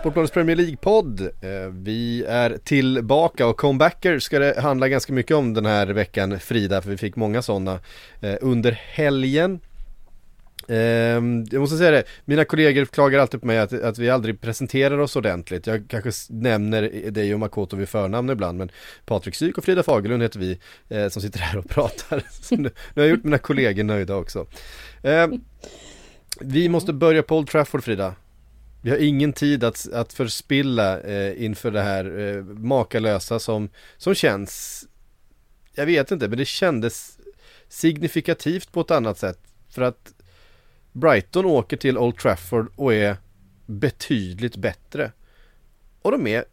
Sportbladets Premier League-podd. Eh, vi är tillbaka och comebacker ska det handla ganska mycket om den här veckan Frida, för vi fick många sådana eh, under helgen. Ehm, jag måste säga det, mina kollegor klagar alltid på mig att, att vi aldrig presenterar oss ordentligt. Jag kanske nämner dig och Makoto vid förnamn ibland, men Patrik Syk och Frida Fagerlund heter vi eh, som sitter här och pratar. Så nu, nu har jag gjort mina kollegor nöjda också. Ehm, vi måste börja på Old Trafford Frida. Vi har ingen tid att, att förspilla eh, inför det här eh, makalösa som, som känns Jag vet inte men det kändes signifikativt på ett annat sätt. För att Brighton åker till Old Trafford och är betydligt bättre. Och de är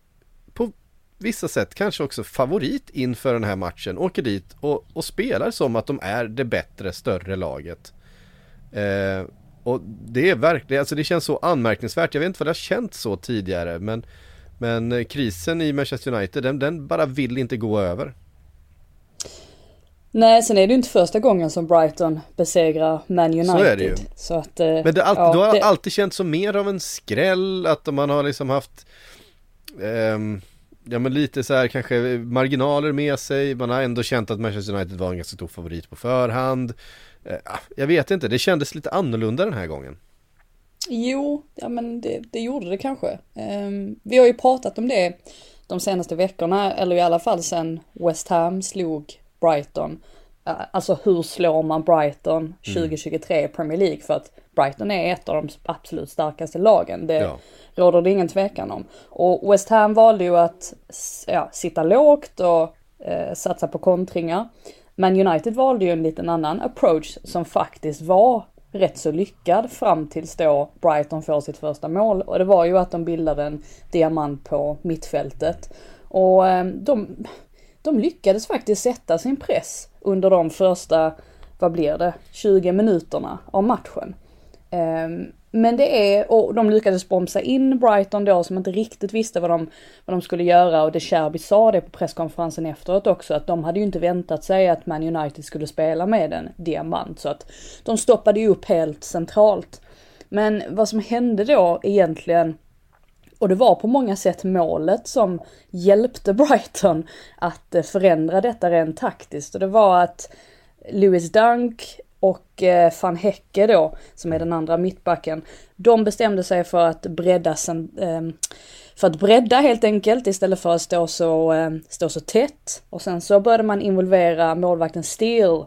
på vissa sätt kanske också favorit inför den här matchen. Åker dit och, och spelar som att de är det bättre, större laget. Eh, och det är verkligen, alltså det känns så anmärkningsvärt. Jag vet inte vad det har känts så tidigare men Men eh, krisen i Manchester United den, den bara vill inte gå över. Nej, sen är det ju inte första gången som Brighton besegrar Man United. Så är det ju. Så att, eh, Men det, har alltid, ja, då har det- alltid känts som mer av en skräll att man har liksom haft ehm, Ja men lite så här kanske marginaler med sig. Man har ändå känt att Manchester United var en ganska stor favorit på förhand. Eh, ah, jag vet inte, det kändes lite annorlunda den här gången. Jo, ja men det, det gjorde det kanske. Ehm, vi har ju pratat om det de senaste veckorna, eller i alla fall sen West Ham slog Brighton. Eh, Alltså hur slår man Brighton 2023 i Premier League? För att Brighton är ett av de absolut starkaste lagen. Det Ja. råder det ingen tvekan om. Och West Ham valde ju att ja, sitta lågt och eh, satsa på kontringar. Men United valde ju en liten annan approach som faktiskt var rätt så lyckad fram tills då Brighton får sitt första mål. Och det var ju att de bildade en diamant på mittfältet. Och ehm, de, de lyckades faktiskt sätta sin press under de första, vad blir det, 20 minuterna av matchen. Ehm, men det är, och de lyckades bromsa in Brighton då som inte riktigt visste vad de, vad de skulle göra och det Cherby sa det på presskonferensen efteråt också att de hade ju inte väntat sig att Man United skulle spela med en diamant så att de stoppade ju upp helt centralt. Men vad som hände då egentligen och det var på många sätt målet som hjälpte Brighton att eh, förändra detta rent taktiskt. Och det var att Lewis Dunk och eh, van Hecke då, som är den andra mittbacken, de bestämde sig för att bredda sen, ehm, för att bredda helt enkelt istället för att stå så, ehm, stå så tätt. Och sen så började man involvera målvakten Steele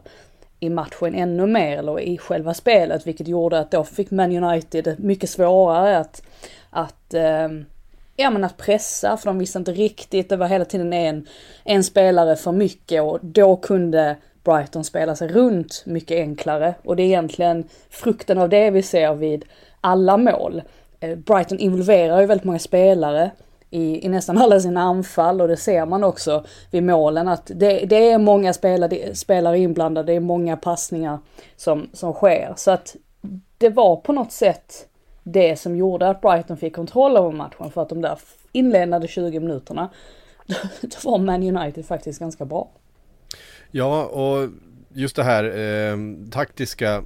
i matchen ännu mer, eller i själva spelet, vilket gjorde att då fick Man United mycket svårare att, att ehm, ja men att pressa, för de visste inte riktigt, det var hela tiden en, en spelare för mycket och då kunde Brighton spelar sig runt mycket enklare. Och det är egentligen frukten av det vi ser vid alla mål. Eh, Brighton involverar ju väldigt många spelare i, i nästan alla sina anfall och det ser man också vid målen att det, det är många spelare, spelare inblandade, det är många passningar som, som sker. Så att det var på något sätt det som gjorde att Brighton fick kontroll över matchen för att de där inledande 20 minuterna då var Man United faktiskt ganska bra. Ja, och just det här eh, taktiska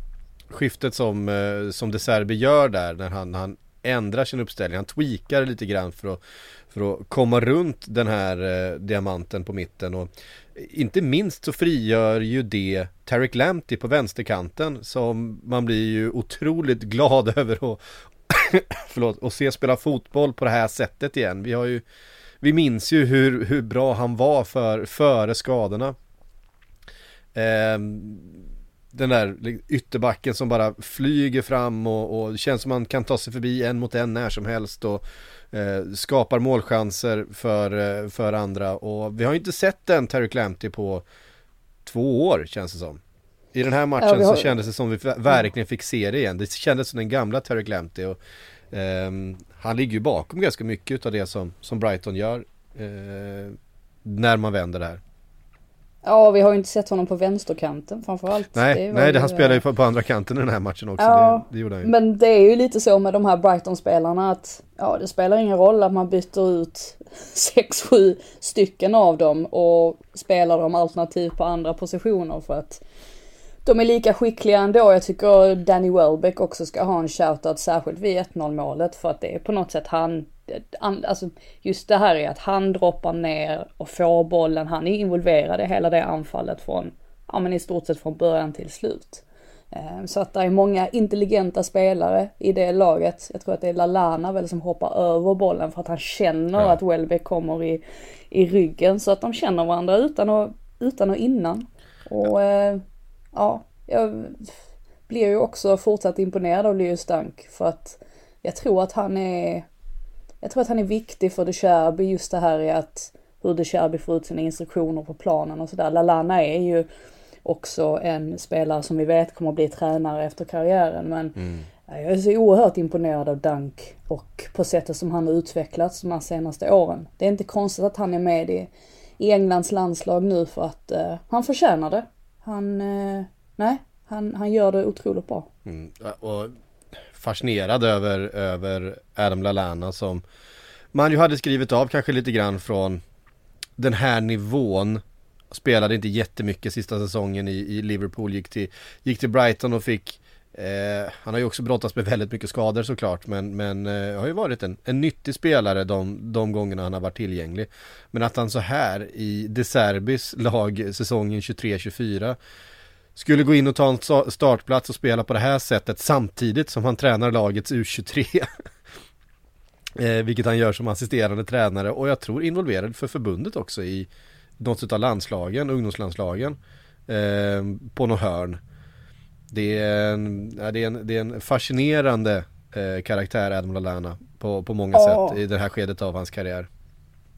skiftet som, eh, som De Serbi gör där när han, han ändrar sin uppställning. Han tweakar lite grann för att, för att komma runt den här eh, diamanten på mitten. Och inte minst så frigör ju det Tarek Lamptey på vänsterkanten som man blir ju otroligt glad över att, förlåt, att se spela fotboll på det här sättet igen. Vi har ju vi minns ju hur, hur bra han var för, före skadorna. Ehm, den där ytterbacken som bara flyger fram och, och känns som man kan ta sig förbi en mot en när som helst och eh, skapar målchanser för, eh, för andra och vi har ju inte sett den Terry Clampty på två år känns det som. I den här matchen ja, har... så kändes det som vi verkligen fick se det igen. Det kändes som den gamla Terry Clampty och eh, han ligger ju bakom ganska mycket av det som, som Brighton gör eh, när man vänder det här. Ja, vi har ju inte sett honom på vänsterkanten framförallt. Nej, det nej det, han spelar ju på, på, andra kanten i den här matchen också. Ja, det, det gjorde han ju. Men det är ju lite så med de här Brighton-spelarna att ja, det spelar ingen roll att man byter ut 6-7 stycken av dem och spelar dem alternativt på andra positioner för att de är lika skickliga ändå. Jag tycker Danny Welbeck också ska ha en shoutout särskilt vid 1-0 målet för att det är på något sätt han alltså just det här är att han droppar ner och får bollen, han är involverad i hela det anfallet från, ja men i stort sett från början till slut. Eh, så att det är många intelligenta spelare i det laget. Jag tror att det är Lalana väl som hoppar över bollen för att han känner ja. att Welbeck kommer i, i ryggen så att de känner varandra utan och, utan och innan. Och ja, ja jag blir ju också fortsatt imponerad av Leo Stank för att jag tror att han är jag tror att han är viktig för De Cherby just det här i att hur De Cherby får ut sina instruktioner på planen och sådär. Lalana är ju också en spelare som vi vet kommer att bli tränare efter karriären men mm. jag är så oerhört imponerad av Dunk och på sättet som han har utvecklats de här senaste åren. Det är inte konstigt att han är med i, i Englands landslag nu för att uh, han förtjänar det. Han, uh, nej, han, han gör det otroligt bra. Mm. Och fascinerad över, över Adam Lallana som man ju hade skrivit av kanske lite grann från den här nivån. Spelade inte jättemycket sista säsongen i, i Liverpool, gick till, gick till Brighton och fick eh, Han har ju också brottats med väldigt mycket skador såklart men, men eh, har ju varit en, en nyttig spelare de, de gångerna han har varit tillgänglig. Men att han så här i De Serbis lag säsongen 23-24 skulle gå in och ta en startplats och spela på det här sättet samtidigt som han tränar lagets U23. eh, vilket han gör som assisterande tränare och jag tror involverad för förbundet också i något av landslagen, ungdomslandslagen. Eh, på något hörn. Det är en, det är en, det är en fascinerande eh, karaktär Adam Lallana på, på många oh. sätt i det här skedet av hans karriär.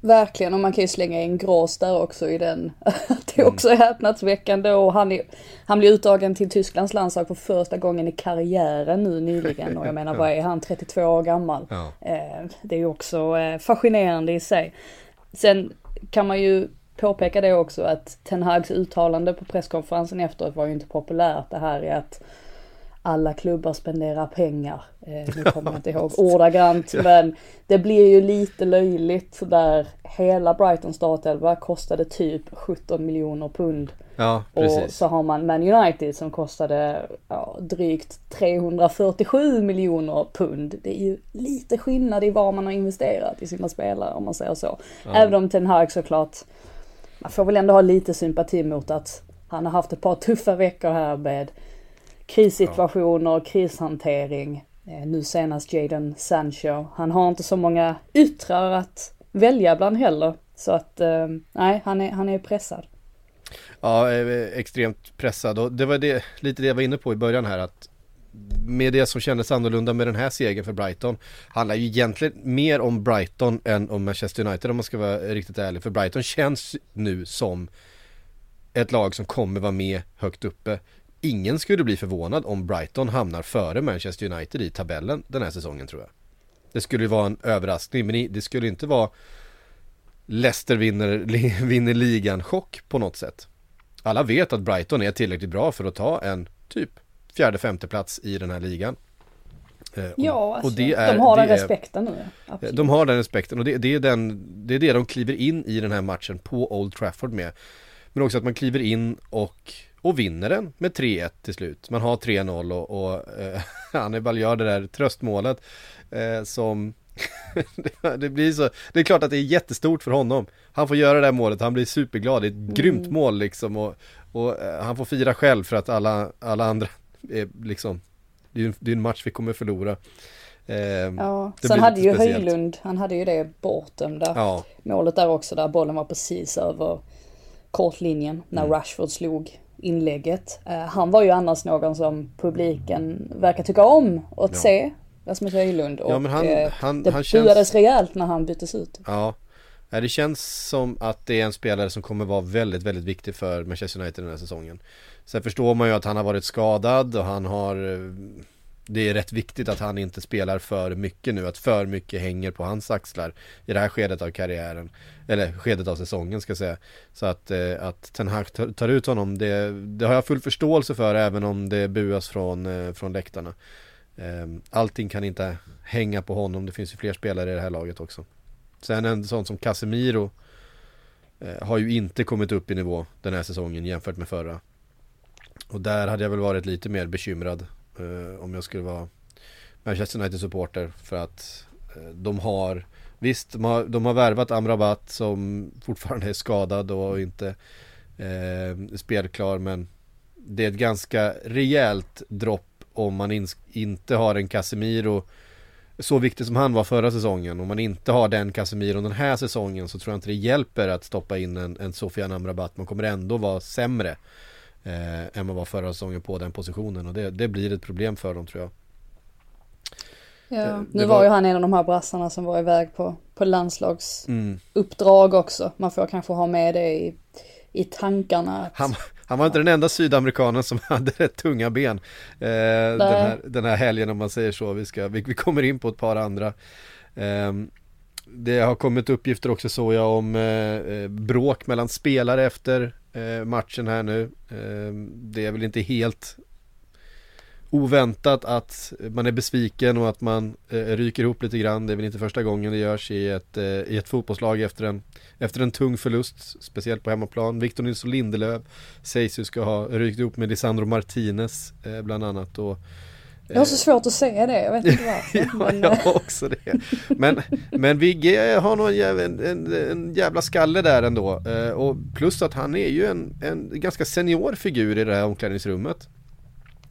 Verkligen, och man kan ju slänga in Grås där också i den. det är också mm. häpnadsväckande och han, är, han blir uttagen till Tysklands landslag för första gången i karriären nu nyligen. Och jag menar, vad är han, 32 år gammal? Ja. Eh, det är ju också eh, fascinerande i sig. Sen kan man ju påpeka det också att Ten Hags uttalande på presskonferensen efteråt var ju inte populärt. Det här är att alla klubbar spenderar pengar. Eh, nu kommer jag inte ihåg ordagrant men det blir ju lite löjligt där hela Brighton startelva kostade typ 17 miljoner pund. Ja, precis. Och så har man Man United som kostade ja, drygt 347 miljoner pund. Det är ju lite skillnad i vad man har investerat i sina spelare om man säger så. Ja. Även om Ten Hag såklart, man får väl ändå ha lite sympati mot att han har haft ett par tuffa veckor här med krissituationer, ja. krishantering. Eh, nu senast Jaden Sancho. Han har inte så många yttrar att välja bland heller. Så att, eh, nej, han är, han är pressad. Ja, eh, extremt pressad och det var det, lite det jag var inne på i början här att med det som kändes annorlunda med den här segern för Brighton handlar ju egentligen mer om Brighton än om Manchester United om man ska vara riktigt ärlig. För Brighton känns nu som ett lag som kommer vara med högt uppe ingen skulle bli förvånad om Brighton hamnar före Manchester United i tabellen den här säsongen tror jag. Det skulle vara en överraskning men det skulle inte vara Leicester vinner, vinner ligan chock på något sätt. Alla vet att Brighton är tillräckligt bra för att ta en typ fjärde femte plats i den här ligan. Eh, ja, alltså, är, de har den respekten nu. Absolut. De har den respekten och det, det, är den, det är det de kliver in i den här matchen på Old Trafford med. Men också att man kliver in och och vinner den med 3-1 till slut. Man har 3-0 och, och eh, Hannibal gör det där tröstmålet eh, som det blir så, det är klart att det är jättestort för honom. Han får göra det här målet, han blir superglad, det är ett mm. grymt mål liksom och, och eh, han får fira själv för att alla, alla andra är liksom Det är en, en match vi kommer förlora. Eh, ja, sen hade ju speciellt. Höjlund, han hade ju det bortdömda ja. målet där också där bollen var precis över kortlinjen när mm. Rashford slog inlägget. Eh, han var ju annars någon som publiken verkar tycka om att Ja. se. Rasmus Höjlund och Ja, men han- eh, han- det han känns- buades rejält när han byttes ut. Ja, det känns som att det är en spelare som kommer vara väldigt, väldigt viktig för Manchester United den här säsongen. Sen förstår man ju att han har varit skadad och han har eh, det är rätt viktigt att han inte spelar för mycket nu, att för mycket hänger på hans axlar i det här skedet av karriären. Eller skedet av säsongen ska jag säga. Så att, eh, att Ten Hag tar- ut honom, det, det har jag full förståelse för även om det buas från, eh, från läktarna. Eh, Allting kan inte hänga på honom, det finns ju fler spelare i det här laget också. Sen en sån som Casemiro eh, har ju inte kommit upp i nivå den här säsongen jämfört med förra. Och där hade jag väl varit lite mer bekymrad eh, om jag skulle vara Manchester United supporter för att eh, de har Visst, de har, de har värvat Amrabat som fortfarande är skadad och inte eh, spelklar men det är ett ganska rejält dropp om man in, inte har en Casemiro så viktig som han var förra säsongen. Om man inte har den Casemiro den här säsongen så tror jag inte det hjälper att stoppa in en, en Sofian Amrabat. Man kommer ändå vara sämre eh, än man var förra säsongen på den positionen och det, det blir ett problem för dem tror jag. Ja. Det- nu det var... var- ju han en av de här brassarna som var iväg på, på landslagsuppdrag Mm. också. Man får kanske ha med det i, i tankarna. Att... Han, han var inte den enda sydamerikanen som hade rätt tunga ben eh, den, här, den här helgen om man säger så. Vi, ska, vi, vi kommer in på ett par andra. Eh, det har kommit uppgifter också så jag om eh, eh, bråk mellan spelare efter eh, matchen här nu. Eh, det är väl inte helt oväntat att man är besviken och att man eh, ryker ihop lite grann. Det är väl inte första gången det görs i ett, eh, i ett fotbollslag efter en, efter en tung förlust, speciellt på hemmaplan. Victor Nilsson Lindelöf sägs ju ska ha rykt ihop med Lisandro Martinez eh, bland annat. Och, jag har så svårt att säga det, jag vet inte varför. Ja, men, jag eh, har också det. Men, men Vigge har nog en, jävla- en, en, jävla skalle där ändå. Eh, och plus att han är ju en, en ganska senior figur i det här omklädningsrummet.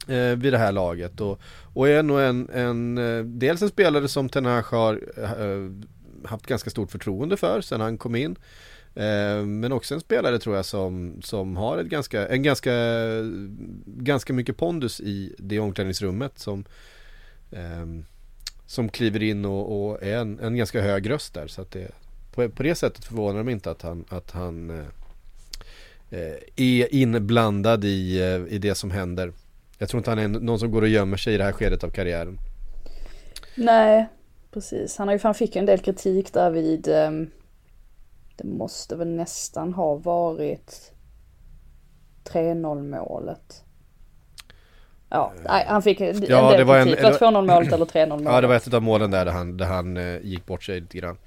Eh, vid det här laget. Och, och är nog en, en, eh, dels en spelare som Ten Hag har eh, haft ganska stort förtroende för sen han kom in. Eh, men också en spelare tror jag som, som har ett ganska, en ganska, ganska mycket pondus i det omklädningsrummet som, ehm, som kliver in och, och är en, en ganska hög röst där. Så att det, på, på det sättet förvånar det mig inte att han, att han eh, eh, är inblandad i, i det som händer. Jag tror inte han är någon som går och gömmer sig i det här skedet av karriären. Nej, precis. Han har ju han fick ju en del kritik där vid, um det måste väl nästan ha varit 3-0 målet. Ja, nej, han fick en Ja, del det var en- kritik. Var 2-0 målet eller 3-0 målet? Ja det var ett av målen där, där han, där han eh, gick bort sig lite grann.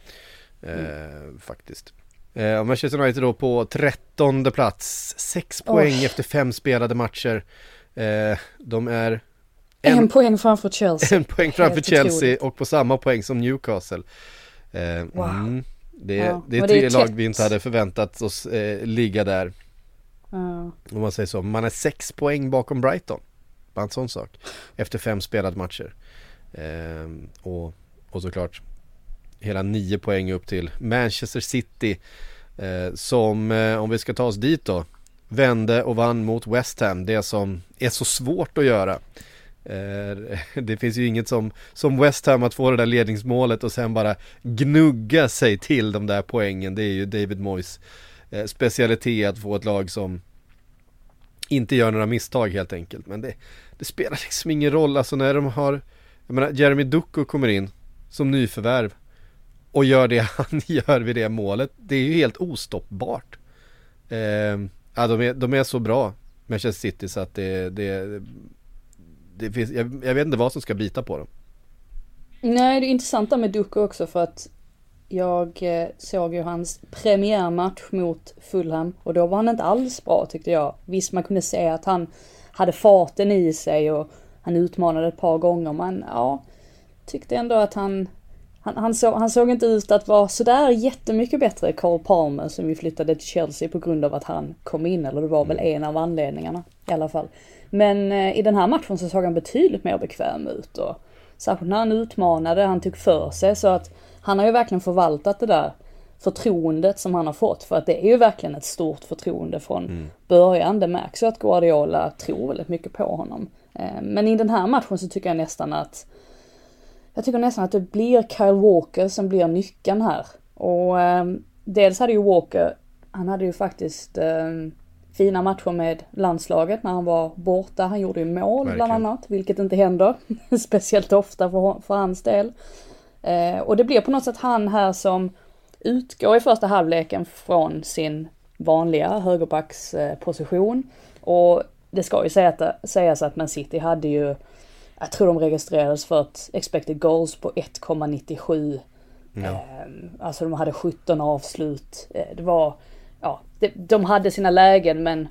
Eh, Faktiskt. Eh, Manchester United då på trettonde plats. Sex poäng Oj. efter fem spelade matcher. Eh, de är En, en, poäng framför Chelsea. en poäng framför Helt Chelsea otroligt. och på samma poäng som Newcastle. Eh, Wow. mm, det, Ja, det är men det är tre lag vi inte hade förväntat oss eh, ligga där. Ja. Om man säger så. Man är sex poäng bakom Brighton. Bara en sån sak. Efter fem spelade matcher. Ehm, och, och såklart hela nio poäng upp till Manchester City. Eh, som, eh, om vi ska ta oss dit då, vände och vann mot West Ham. Det som är så svårt att göra. Eh, det finns ju inget som, som West Ham att få det där ledningsmålet och sen bara gnugga sig till de där poängen. Det är ju David Moyes eh, specialitet att få ett lag som inte gör några misstag helt enkelt. Men det, det spelar liksom ingen roll, alltså när de har, jag menar Jeremy Ducko kommer in som nyförvärv och gör det han gör vid det målet. Det är ju helt ostoppbart. Eh, ja, de, är, de är så bra, Manchester City, så att det, det, det finns, jag, jag vet inte vad som ska bita på dem. Nej, det är intressant där med Ducko också för att jag eh, såg ju hans premiärmatch mot Fulham och då var han inte alls bra tyckte jag. Visst, man kunde se att han hade farten i sig och han utmanade ett par gånger men ja, tyckte ändå att han han, han, så, han såg inte ut att vara sådär jättemycket bättre Cole Palmer som vi flyttade till Chelsea på grund av att han kom in, eller det var väl en av anledningarna i alla fall. Men eh, i den här matchen så såg han betydligt mer bekväm ut och särskilt när han utmanade, han tog för sig så att han har ju verkligen förvaltat det där förtroendet som han har fått. För att det är ju verkligen ett stort förtroende från mm. början. Det märks ju att Guardiola tror väldigt mycket på honom. Eh, men i den här matchen så tycker jag nästan att jag tycker nästan att det blir Kyle Walker som blir nyckeln här. Och eh, dels hade ju Walker, han hade ju faktiskt eh, fina matcher med landslaget när han var borta. Han gjorde ju mål Verkligen. bland annat, vilket inte händer speciellt ofta för, för hans del. Eh, och det blir på något sätt han här som utgår i första halvleken från sin vanliga högerbacksposition. Och det ska ju sägas att Man City hade ju, jag tror de registrerades för ett expected goals på 1,97. Ja. Ehm, alltså de hade 17 avslut. Eh, det var, ja, de hade sina lägen men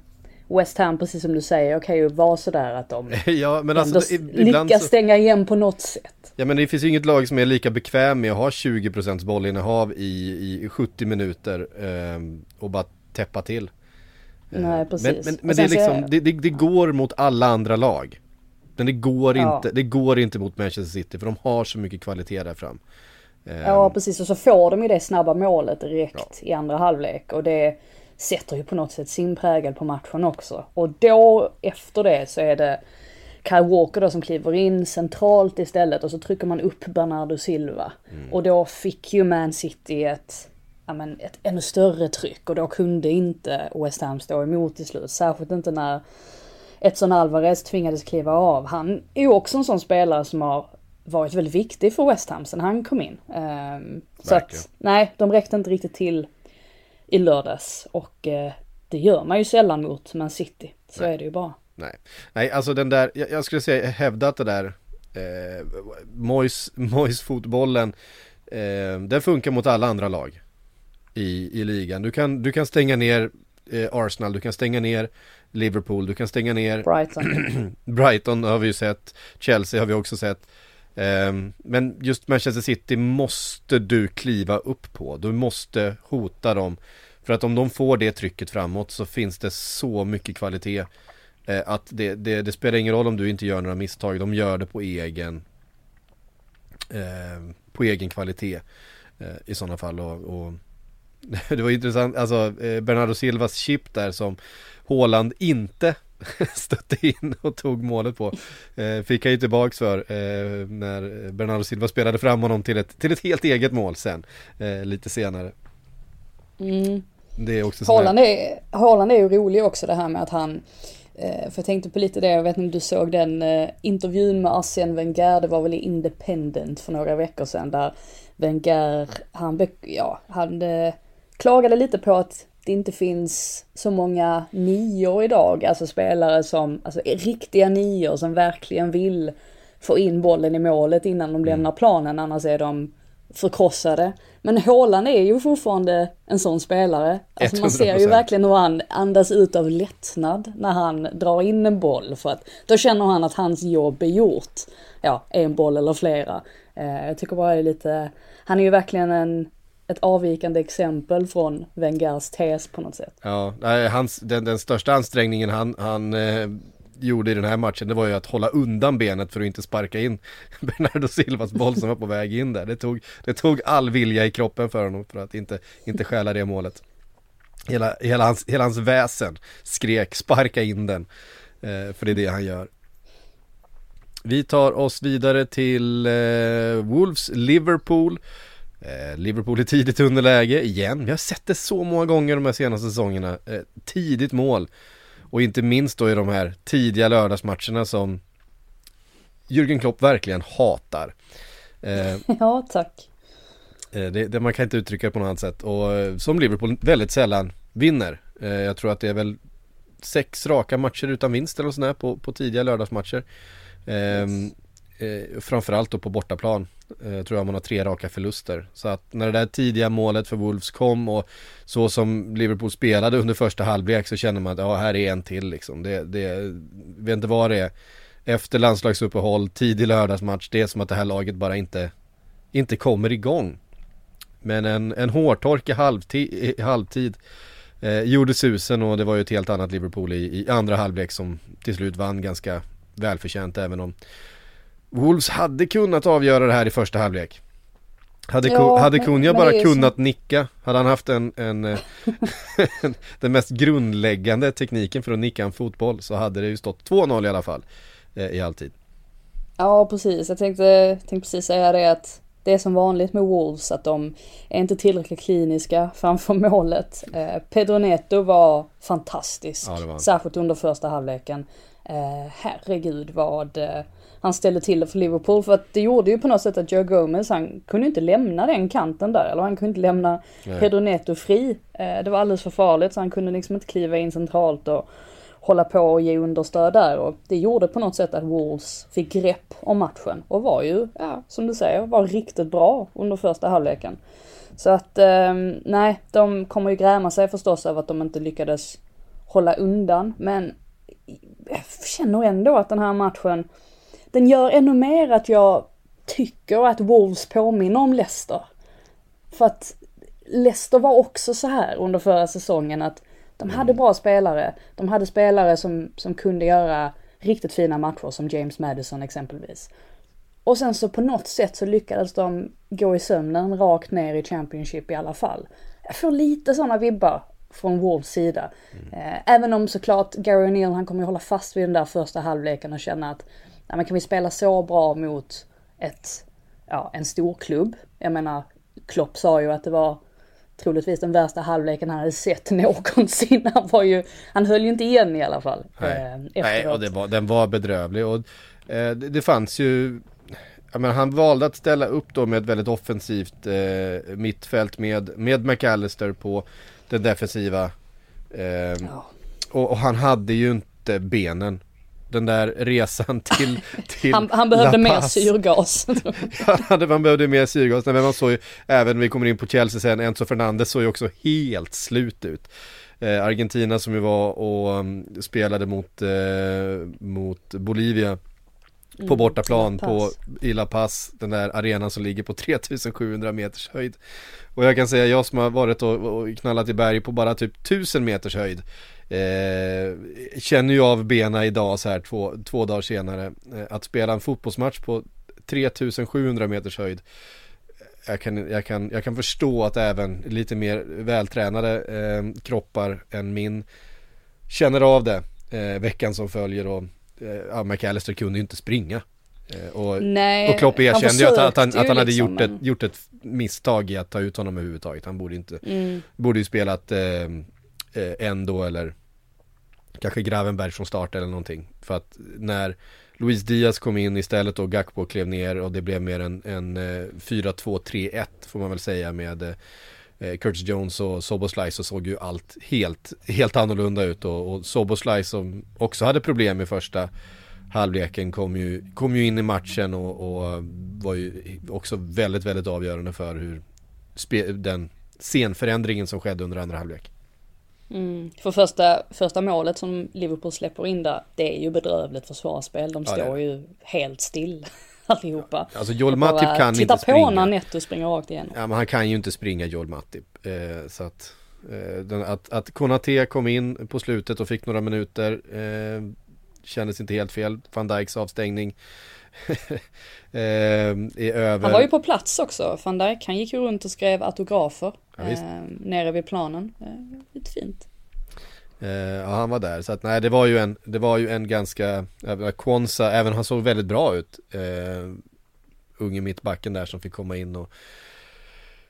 West Ham, precis som du säger, kan ju vara sådär att de ja, men alltså, lyckas så... stänga igen på något sätt. Ja men det finns ju inget lag som är lika bekväm med att ha 20% bollinnehav i, i 70 minuter eh, och bara täppa till. Nej precis. Men, men, men det, är liksom, det, det, det, går mot alla andra lag. Men det går, ja. inte, det går inte mot Manchester City för de har så mycket kvalitet där fram. Ja ehm. precis och så får de ju det snabba målet direkt ja. i andra halvlek och det sätter ju på något sätt sin prägel på matchen också. Och då efter det så är det Kyle Walker då som kliver in centralt istället och så trycker man upp Bernardo Silva. Mm. Och då fick ju Man City ett, ja men ett ännu större tryck och då kunde inte West Ham stå emot till slut. Särskilt inte när Edson Alvarez tvingades kliva av. Han är ju också en sån spelare som har varit väldigt viktig för West Ham sen han kom in. Um, så att, nej, de räckte inte riktigt till i lördags och eh, det gör man ju sällan mot Man City. Så nej. är det ju bara. Nej, nej alltså den där, jag, jag skulle säga, hävda att det där eh, Mois, Mois fotbollen eh, den funkar mot alla andra lag i, i ligan. Du kan, du kan stänga ner eh, Arsenal, du kan stänga ner Liverpool, du kan stänga ner Brighton. Brighton har vi ju sett, Chelsea har vi också sett. Ehm, men just Manchester City måste du kliva upp på. Du måste hota dem. För att om de får det trycket framåt så finns det så mycket kvalitet. Eh, att det, det, det spelar ingen roll om du inte gör några misstag. De gör det på egen, ehm, på egen kvalitet eh, i sådana fall. Och, och det var intressant, alltså eh, Bernardo Silvas chip där som Håland inte stötte in och tog målet på. Eh, fick han ju tillbaks för eh, när Bernardo Silva spelade fram honom till ett, till ett helt eget mål sen, eh, lite senare. Mm. Det är också Haaland är, Haaland är ju rolig också det här med att han för jag tänkte på lite det, jag vet inte om du såg den intervjun med Arsene Wenger, det var väl i Independent för några veckor sedan där Wenger, han, ja, han klagade lite på att det inte finns så många nior idag, alltså spelare som, alltså riktiga nior som verkligen vill få in bollen i målet innan de mm. lämnar planen, annars är de förkrossade. Men Håland är ju fortfarande en sån spelare. Alltså man ser ju verkligen hur han andas ut av lättnad när han drar in en boll. För att då känner han att hans jobb är gjort. Ja, en boll eller flera. Eh, jag tycker bara det är lite, han är ju verkligen en ett avvikande exempel från Wengers tes på något sätt. Ja, hans, den, den största ansträngningen han, han eh, gjorde i den här matchen det var ju att hålla undan benet för att inte sparka in Bernardo Silvas boll som var på väg in där. Det tog, det tog all vilja i kroppen för honom för att inte, inte stjäla det målet. Hela, hela, hans, hela hans väsen skrek sparka in den. Eh, för det är det han gör. Vi tar oss vidare till eh, Wolves Liverpool. Eh, Liverpool är tidigt underläge igen. Vi har sett det så många gånger de här senaste säsongerna. Eh, tidigt mål. Och inte minst då i de här tidiga lördagsmatcherna som Jürgen Klopp verkligen hatar. Eh, ja, tack. Det, det, man kan inte uttrycka det på något annat sätt. Och som Liverpool väldigt sällan vinner. Jag tror att det är väl sex raka matcher utan vinst eller sådär på, på tidiga lördagsmatcher. Yes. Eh, framförallt då på bortaplan eh, tror jag man har tre raka förluster. Så att när det där tidiga målet för Wolves kom och så som Liverpool spelade under första halvlek så känner man att ja, här är en till liksom. Det, det, vet inte vad det är. Efter landslagsuppehåll, tidig lördagsmatch, det är som att det här laget bara inte, inte kommer igång. Men en, en hårtork i halvtid, i halvtid eh, gjorde susen och det var ju ett helt annat Liverpool i, i andra halvlek som till slut vann ganska välförtjänt även om Wolves hade kunnat avgöra det här i första halvlek. Hade, Ja, hade Kunja bara kunnat nicka, hade han haft en, en eh, den mest grundläggande tekniken för att nicka en fotboll så hade det ju stått 2-0 i alla fall eh, i halvtid. Ja, precis. Jag tänkte, tänkte precis säga det att det är som vanligt med Wolves att de är inte tillräckligt kliniska framför målet. Eh, Pedro Neto var fantastisk, Ja, var särskilt under första halvleken. Eh, herregud vad eh, han ställde till det för Liverpool. För att det gjorde ju på något sätt att Joe Gomez, han kunde inte lämna den kanten där. Eller han kunde inte lämna Nej. Pedro Neto fri. Eh, det var alldeles för farligt så han kunde liksom inte kliva in centralt och hålla på och ge understöd där och det gjorde på något sätt att Wolves fick grepp om matchen och var ju, ja, som du säger, var riktigt bra under första halvleken. Så att, eh, nej, de kommer ju gräma sig förstås över att de inte lyckades hålla undan, men jag känner ändå att den här matchen, den gör ännu mer att jag tycker att Wolves påminner om Leicester. För att Leicester var också så här under förra säsongen att de hade bra spelare. De hade spelare som, som kunde göra riktigt fina matcher som James Madison exempelvis. Och sen så på något sätt så lyckades de gå i sömnen rakt ner i Championship i alla fall. Jag får lite sådana vibbar från Wolves sida. Eh, Även om såklart Gary O'Neill han kommer ju hålla fast vid den där första halvleken och känna att ja, men kan vi spela så bra mot ett, ja, en stor klubb. Jag menar, Klopp sa ju att det var troligtvis den värsta halvleken han hade sett någonsin. Han var ju, han höll ju inte igen i alla fall. Nej, eh, Nej och det var, den var bedrövlig och eh, det, det fanns ju jag menar, han valde att ställa upp då med ett väldigt offensivt eh, mittfält med, med McAllister på den defensiva. Eh, Ja. och, och han hade ju inte benen. Den där resan till, till Han, han behövde mer syrgas. Han hade, man behövde mer syrgas. Nej, men man såg ju, även när vi kommer in på Chelsea sen, Enzo Fernandez såg ju också helt slut ut. Eh, Argentina som ju var och um, spelade mot, eh, mot Bolivia på Mm, bortaplan La på, i La Paz, den där arenan som ligger på 3700 meters höjd. Och jag kan säga, jag som har varit och, och knallat i berg på bara typ 1000 meters höjd eh, Känner ju av bena idag så här två, två dagar senare eh, Att spela en fotbollsmatch på 3700 meters höjd jag kan, jag, kan, jag kan förstå att även lite mer vältränade eh, kroppar än min känner av det eh, veckan som följer och eh, ja, McAllister kunde ju inte springa. Eh, och, Nej, och Klopp erkände ju att, att, han, att han hade liksom, gjort, ett, gjort ett misstag i att ta ut honom överhuvudtaget. Han borde inte, Mm. borde ju spelat eh, eh, ändå eller kanske Gravenberg från start eller någonting. För att när Luis Diaz kom in istället och Gakpo klev ner och det blev mer en, en eh, 4-2-3-1 får man väl säga med eh, Curtis Jones och Soboslaj så såg ju allt helt, helt annorlunda ut och, och Soboslaj som också hade problem i första halvleken kom ju, kom ju in i matchen och, och var ju också väldigt, väldigt avgörande för hur spe, den scenförändringen som skedde under andra halvlek. Mm. För första, första målet som Liverpool släpper in där, det är ju bedrövligt försvarsspel. De Ja, står ju helt still allihopa. Alltså Joel bara Matip kan inte på springa. när Netto springer rakt igenom. Ja men han kan ju inte springa Joel Matip. Eh, så att, eh, den, att, att Konate kom in på slutet och fick några minuter eh, kändes inte helt fel. Van Dijks avstängning eh, är över. Han var ju på plats också, van Dijk. Han gick ju runt och skrev autografer Ja, eh, nere vid planen. Eh, lite fint. Eh, ja, han var där. Så att nej, det var ju en, det var ju en ganska, eh, Kwanza, även han såg väldigt bra ut. Eh, unge mittbacken där som fick komma in och,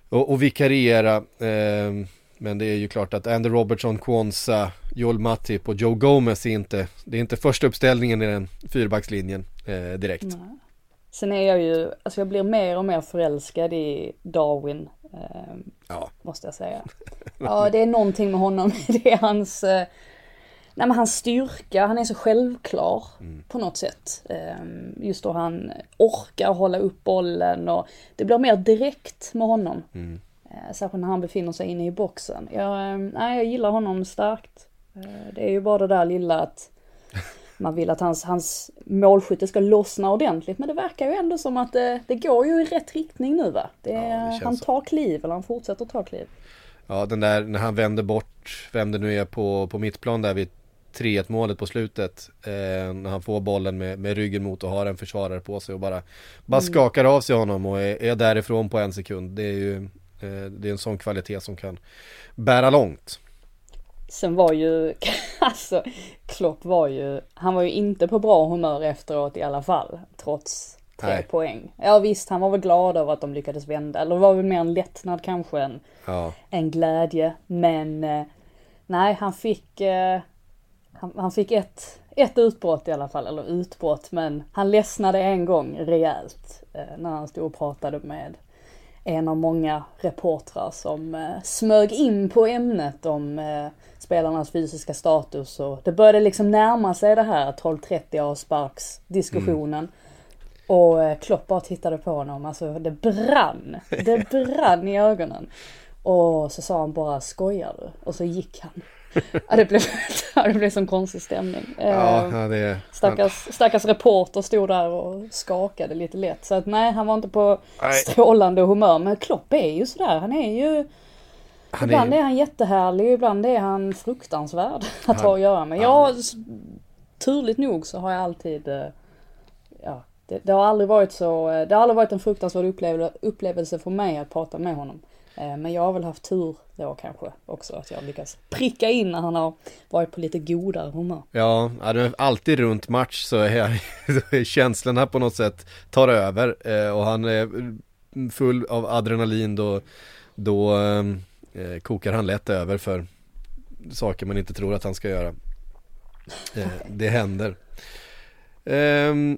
och, och vikariera. Eh, men det är ju klart att Andy Robertson, Kwanza, Joel Matip och Joe Gomez är inte, det är inte första uppställningen i den fyrbackslinjen eh, direkt. Nej. Sen är jag ju, alltså jag blir mer och mer förälskad i Darwin. Eh, Ja. måste jag säga. Ja, det är någonting med honom. Det är hans, eh, nej men hans styrka, han är så självklar på något sätt. Eh, Just då han orkar hålla upp bollen och det blir mer direkt med honom. Mm. Eh, Särskilt när han befinner sig inne i boxen. Jag, nej, jag gillar honom starkt. Det är ju bara det där lilla att man vill att hans, hans målskytte ska lossna ordentligt. Men det verkar ju ändå som att det, det går ju i rätt riktning nu va? Det, Ja, det han tar kliv, eller han fortsätter ta kliv. Ja den där när han vände bort, vem det nu är på, på mittplan där vid 3-1 målet på slutet. Eh, när han får bollen med, med ryggen mot och har en försvarare på sig och bara, bara mm. skakar av sig honom och är, är därifrån på en sekund. Det är ju eh, det är en sån kvalitet som kan bära långt. Sen var ju, alltså Klopp var ju, han var ju inte på bra humör efteråt i alla fall, trots tre Nej. poäng. Ja visst, han var väl glad över att de lyckades vända, eller det var väl mer en lättnad kanske än ja. en glädje. Men eh, nej, han fick, eh, han, han, fick ett, ett utbrott i alla fall, eller utbrott, men han ledsnade en gång rejält eh, när han stod och pratade med en av många reportrar som eh, smög in på ämnet om eh, spelarnas fysiska status och det började liksom närma sig det här 12-30 avsparks diskussionen. Mm. Och eh, Klopp bara tittade på honom, alltså det brann. Det brann i ögonen. Och så sa han bara skojar du? Och så gick han. Ja, det blev, det blev sån konstig stämning. Ja, eh, det... stackars, stackars reporter stod där och skakade lite lätt. Så att nej, han var inte på nej. strålande humör. Men Klopp är ju sådär, han är ju han ibland är... är han jättehärlig, ibland är han fruktansvärd att han... ha att göra med. Ja, turligt nog så har jag alltid, eh, ja, det, det, har aldrig varit så, det har aldrig varit en fruktansvärd upplevelse för mig att prata med honom. Eh, men jag har väl haft tur då kanske också att jag lyckas pricka in när han har varit på lite godare humör. Ja, alltid runt match så är känslorna på något sätt tar över eh, och han är full av adrenalin då, då eh, kokar han lätt över för saker man inte tror att han ska göra. det händer. Um,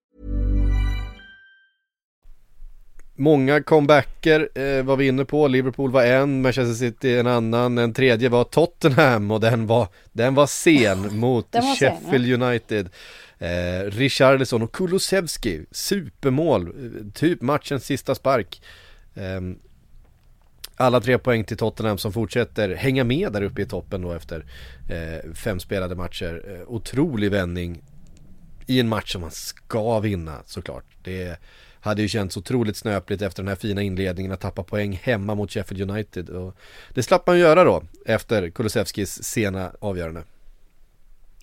Många comebacker eh, var vi inne på, Liverpool var en, Manchester City en annan, en tredje var Tottenham och den var, den var sen mot var Sheffield sen, ja. United. Eh, Richarlison och Kulusevski, supermål, typ matchens sista spark. Eh, alla tre poäng till Tottenham som fortsätter hänga med där uppe i toppen då efter eh, fem spelade matcher. Eh, otrolig vändning i en match som man ska vinna såklart. Det hade ju känts otroligt snöpligt efter den här fina inledningen att tappa poäng hemma mot Sheffield United. Och det slapp man göra då efter Kulusevskis sena avgörande.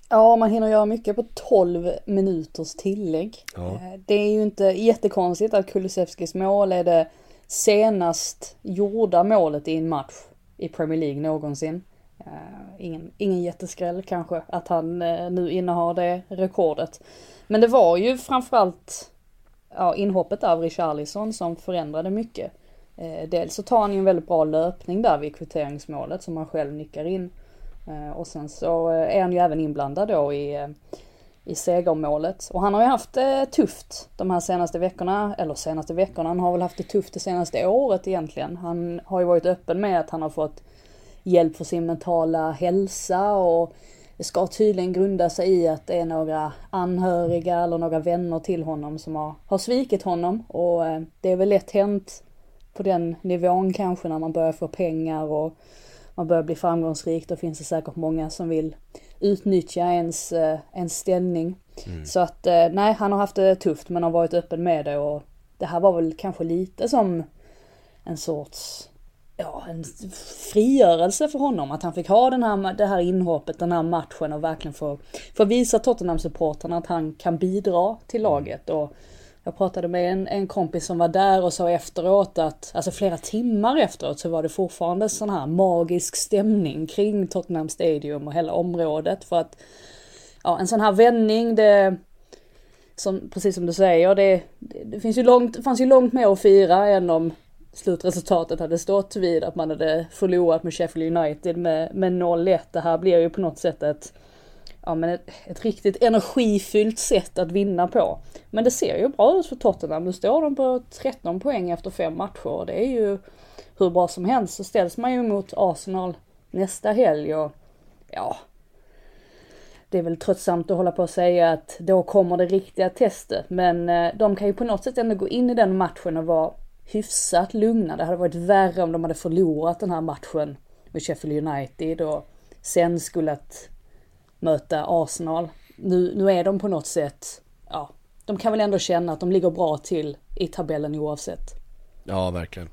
Ja, man hinner göra mycket på 12 minuters tillägg. Ja. Eh, det är ju inte jättekonstigt att Kulusevskis mål är det senast gjorda målet i en match i Premier League någonsin. Uh, ingen, ingen jätteskräll kanske att han uh, nu innehar det rekordet. Men det var ju framförallt ja, inhoppet av Richarlison som förändrade mycket. Eh, dels så tar han ju en väldigt bra löpning där vid kvitteringsmålet som han själv nickar in. Eh, och sen så eh, är han ju även inblandad då i, eh, i segermålet. Och han har ju haft det tufft de här senaste veckorna, eller senaste veckorna, han har väl haft det tufft det senaste året egentligen. Han har ju varit öppen med att han har fått hjälp för sin mentala hälsa och det ska tydligen grunda sig i att det är några anhöriga eller några vänner till honom som har, har svikit honom och det är väl lätt hänt på den nivån kanske när man börjar få pengar och man börjar bli framgångsrik, då finns det säkert många som vill utnyttja ens, eh, ens ställning. Mm. Så att eh, nej, han har haft det tufft men har varit öppen med det och det här var väl kanske lite som en sorts ja, en frigörelse för honom. Att han fick ha den här, det här inhoppet, den här matchen och verkligen få, få visa Tottenham-supportrarna att han kan bidra till laget. Och jag pratade med en, en kompis som var där och sa efteråt att, alltså flera timmar efteråt så var det fortfarande sån här magisk stämning kring Tottenham Stadium och hela området för att, ja en sån här vändning det, som, precis som du säger, det, det, det finns ju långt, fanns ju långt mer att fira än om slutresultatet hade stått vid att man hade förlorat med Sheffield United med, med 0-1. Det här blir ju på något sätt ett ja, men ett, ett, riktigt energifyllt sätt att vinna på. Men det ser ju bra ut för Tottenham. Nu står de på 13 poäng efter fem matcher. Det är ju hur bra som helst. Så ställs man ju mot Arsenal nästa helg och ja, det är väl tröttsamt att hålla på och säga att då kommer det riktiga testet. Men eh, de kan ju på något sätt ändå gå in i den matchen och vara hyfsat lugna. Det hade varit värre om de hade förlorat den här matchen med Sheffield United och sen skulle att möta Arsenal. Nu, nu är de på något sätt, ja, de kan väl ändå känna att de ligger bra till i tabellen oavsett. Ja, verkligen.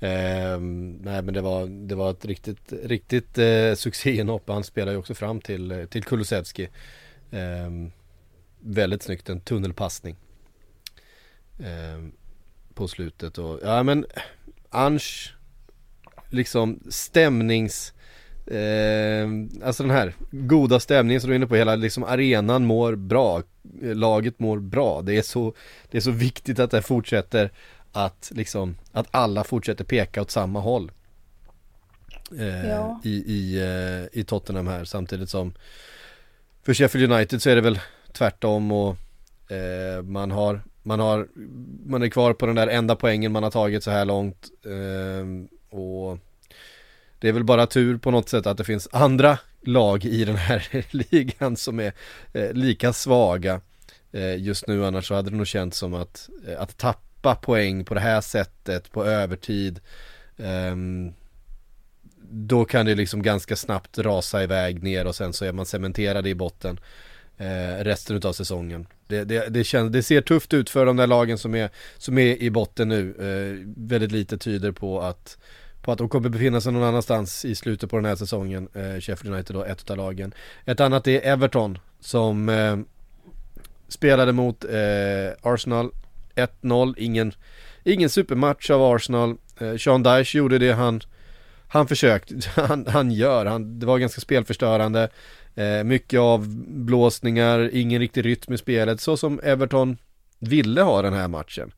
Eh, nej men det var, det var ett riktigt, riktigt eh, succéinhopp. Han spelar ju också fram till, eh, till Kulusevski. Eh, väldigt snyggt, en tunnelpassning. Eh, på slutet och, ja men Ange, liksom stämnings Eh, alltså den här goda stämningen som du är inne på, hela liksom arenan mår bra, laget mår bra. Det är så, det är så viktigt att det fortsätter att liksom, att alla fortsätter peka åt samma håll. Eh, Ja. i, i, eh, I Tottenham här samtidigt som för Sheffield United så är det väl tvärtom och eh, man har man har man är kvar på den där enda poängen man har tagit så här långt eh, och det är väl bara tur på något sätt att det finns andra lag i den här ligan som är eh, lika svaga eh, just nu annars så hade det nog känts som att, eh, att tappa poäng på det här sättet på övertid ehm, då kan det liksom ganska snabbt rasa iväg ner och sen så är man cementerad i botten eh, resten av säsongen. Det, det, det, känns, det ser tufft ut för de där lagen som är, som är i botten nu. Eh, väldigt lite tyder på att, på att de kommer befinna sig någon annanstans i slutet på den här säsongen. Eh, Sheffield United då, ett av lagen. Ett annat är Everton som eh, spelade mot eh, Arsenal 1-0. Ingen, ingen supermatch av Arsenal. Eh, Sean Dyche gjorde det han han försökte, han, han gör, han, det var ganska spelförstörande. Eh, Mycket avblåsningar, ingen riktig rytm i spelet så som Everton ville ha den här matchen.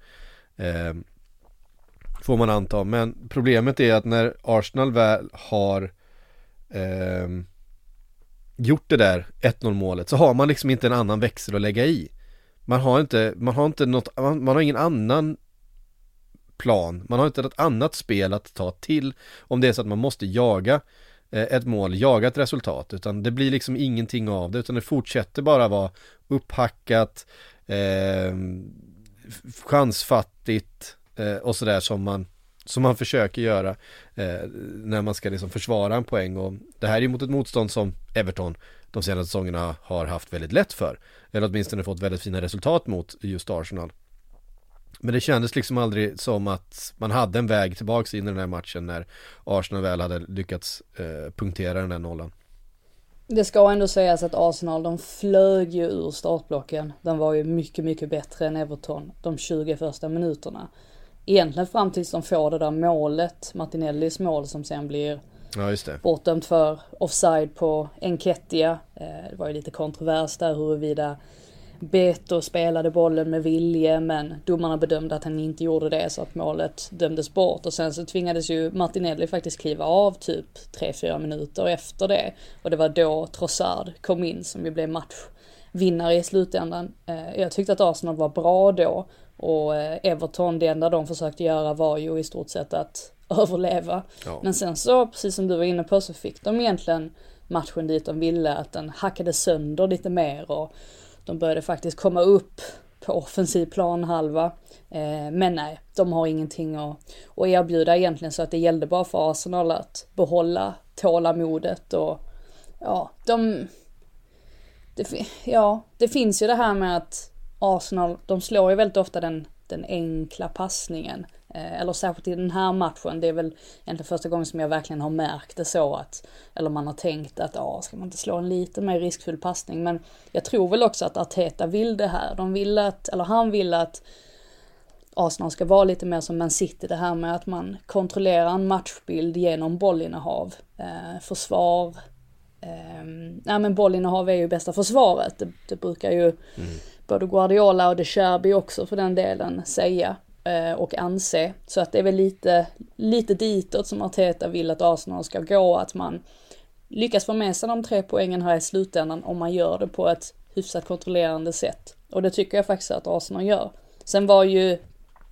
Eh, Får man anta, men problemet är att när Arsenal väl har eh, Gjort det där 1-0 målet så har man liksom inte en annan växel att lägga i. Man har inte, man har inte något, man, man har ingen annan plan. Man har inte något annat spel att ta till om det är så att man måste jaga eh, ett mål, jaga ett resultat. Utan det blir liksom ingenting av det utan det fortsätter bara vara upphackat, eh, chansfattigt eh, och sådär som man som man försöker göra eh, när man ska liksom försvara en poäng och det här är ju mot ett motstånd som Everton de senaste säsongerna har haft väldigt lätt för. Eller åtminstone fått väldigt fina resultat mot just Arsenal. Men det kändes liksom aldrig som att man hade en väg tillbaks in i den här matchen när Arsenal väl hade lyckats eh, punktera den där nollan. Det ska ändå sägas att Arsenal, de flög ju ur startblocken. De var ju mycket, mycket bättre än Everton de 20 första minuterna. Egentligen fram tills de får det där målet, Martinellis mål som sen blir Ja just det. bortdömt för offside på Enketia. Eh, Det var ju lite kontrovers där huruvida Beto spelade bollen med vilje men domarna bedömde att han inte gjorde det så att målet dömdes bort och sen så tvingades ju Martinelli faktiskt kliva av typ 3-4 minuter efter det och det var då Trossard kom in som ju blev matchvinnare i slutändan. Eh, Jag tyckte att Arsenal var bra då och eh, Everton, det enda de försökte göra var ju i stort sett att överleva. Ja. Men sen så, precis som du var inne på, så fick de egentligen matchen dit de ville, att den hackade sönder lite mer och de började faktiskt komma upp på offensiv planhalva. Eh, men nej, de har ingenting att, att erbjuda egentligen så att det gällde bara för Arsenal att behålla tålamodet och ja, de... Det, ja, det finns ju det här med att Arsenal, de slår ju väldigt ofta den, den enkla passningen. Eh, eller särskilt i den här matchen, det är väl egentligen första gången som jag verkligen har märkt det så att, eller man har tänkt att, ja, ska man inte slå en lite mer riskfull passning? Men jag tror väl också att Arteta vill det här. De vill att, eller han vill att Arsenal ska vara lite mer som Man City, det här med att man kontrollerar en matchbild genom bollinnehav, eh, försvar. Eh, nej men bollinnehav är ju bästa försvaret, det, det brukar ju både Guardiola och De Cherby också för den delen säga och anse. Så att det är väl lite, lite ditåt som Arteta vill att Arsenal ska gå, att man lyckas få med sig de tre poängen här i slutändan om man gör det på ett hyfsat kontrollerande sätt. Och det tycker jag faktiskt att Arsenal gör. Sen var ju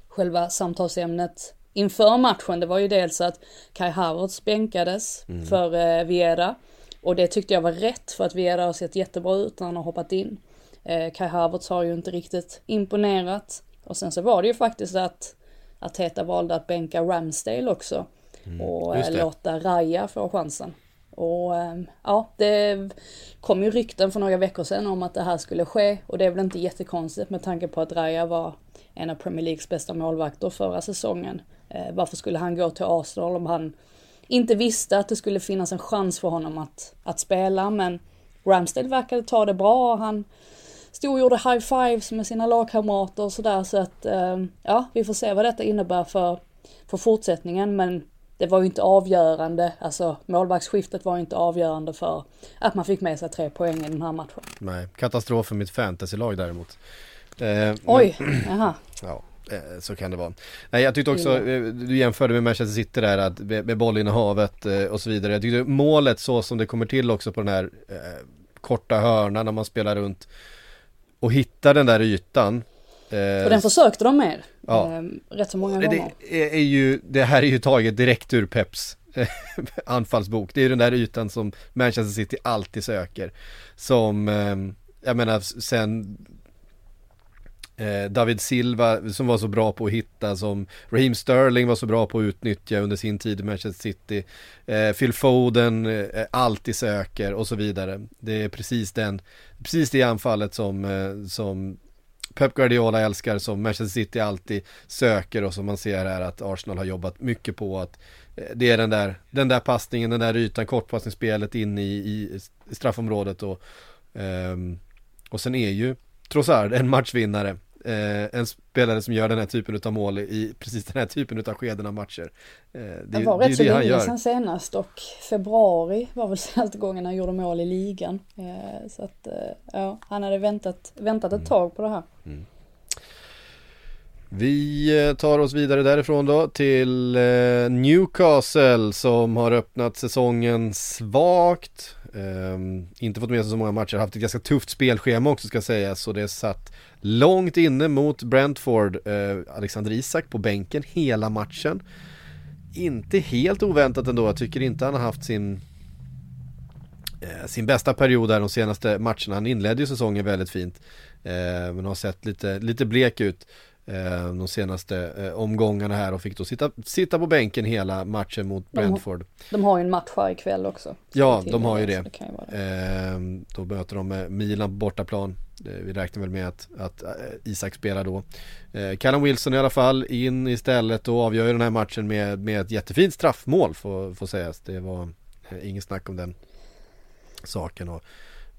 själva samtalsämnet inför matchen, det var ju dels att Kai Havertz bänkades för eh, Viera. Och det tyckte jag var rätt för att Viera har sett jättebra ut när han har hoppat in. Eh, Kai Havertz har ju inte riktigt imponerat. Och sen så var det ju faktiskt att Arteta valde att bänka Ramsdale också. och just eh, låta Raja få chansen. Och eh, ja, det kom ju rykten för några veckor sedan om att det här skulle ske och det är väl inte jättekonstigt med tanke på att Raja var en av Premier Leagues bästa målvakter förra säsongen. Eh, varför skulle han gå till Arsenal om han inte visste att det skulle finnas en chans för honom att, att spela men Ramsdale verkade ta det bra. Han stod och gjorde high fives med sina lagkamrater och sådär så att eh, ja, vi får se vad detta innebär för, för fortsättningen men det var ju inte avgörande, alltså målvaktsskiftet var inte avgörande för att man fick med sig tre poäng i den här matchen. Nej, katastrof för mitt fantasylag däremot. Eh, men- Oj, jaha. Ja, eh, så kan det vara. Nej, jag tyckte också, eh, du jämförde med Manchester City där, att med, med bollinnehavet eh, och så vidare. Jag tyckte målet så som det kommer till också på den här korta hörnan när man spelar runt och hittar den där ytan. Eh, Och den försökte de med. Ja. Eh, rätt så många det, gånger. är, är ju, det här är ju taget direkt ur Peps eh, anfallsbok. Det är ju den där ytan som Manchester City alltid söker. Som, eh, jag menar sen eh, David Silva som var så bra på att hitta, som Raheem Sterling var så bra på att utnyttja under sin tid i Manchester City. Eh, Phil Foden eh, alltid söker och så vidare. Det är precis den, precis det anfallet som, eh, som Pep Guardiola älskar som Manchester City alltid söker och som man ser här att Arsenal har jobbat mycket på att eh, det är den där, den där passningen, den där ytan, kortpassningsspelet in i, i straffområdet och, ehm, och sen är ju Trossard en matchvinnare. Eh, en spelare som gör den här typen av mål i precis den här typen av skeden av matcher. Eh, det, Det var det rätt så länge sedan senast och februari var väl senaste gången han gjorde mål i ligan. Eh, så att eh, ja, han hade väntat, väntat Mm. ett tag på det här. Vi eh, tar oss vidare därifrån då till eh, Newcastle som har öppnat säsongen svagt. Ehm, inte fått med sig så många matcher, haft ett ganska tufft spelschema också ska sägas. Så det satt långt inne mot Brentford. Eh, Alexander Isak på bänken hela matchen. Inte helt oväntat ändå, jag tycker inte han har haft sin eh, sin bästa period där de senaste matcherna. Han inledde ju säsongen väldigt fint. Eh, men har sett lite, lite blek ut de senaste eh, omgångarna här och fick då sitta, sitta på bänken hela matchen mot De Brentford. De har ju en match här ikväll också. Ja, de har ju det. kan ju vara det. Eh, då möter de eh, Milan på bortaplan. Eh, vi räknar väl med att, att eh, Isak spelar då. Eh, Callum Wilson i alla fall in istället och avgör ju den här matchen med, med ett jättefint straffmål får, får sägas. Det var eh, inget snack om den saken. Och, eh,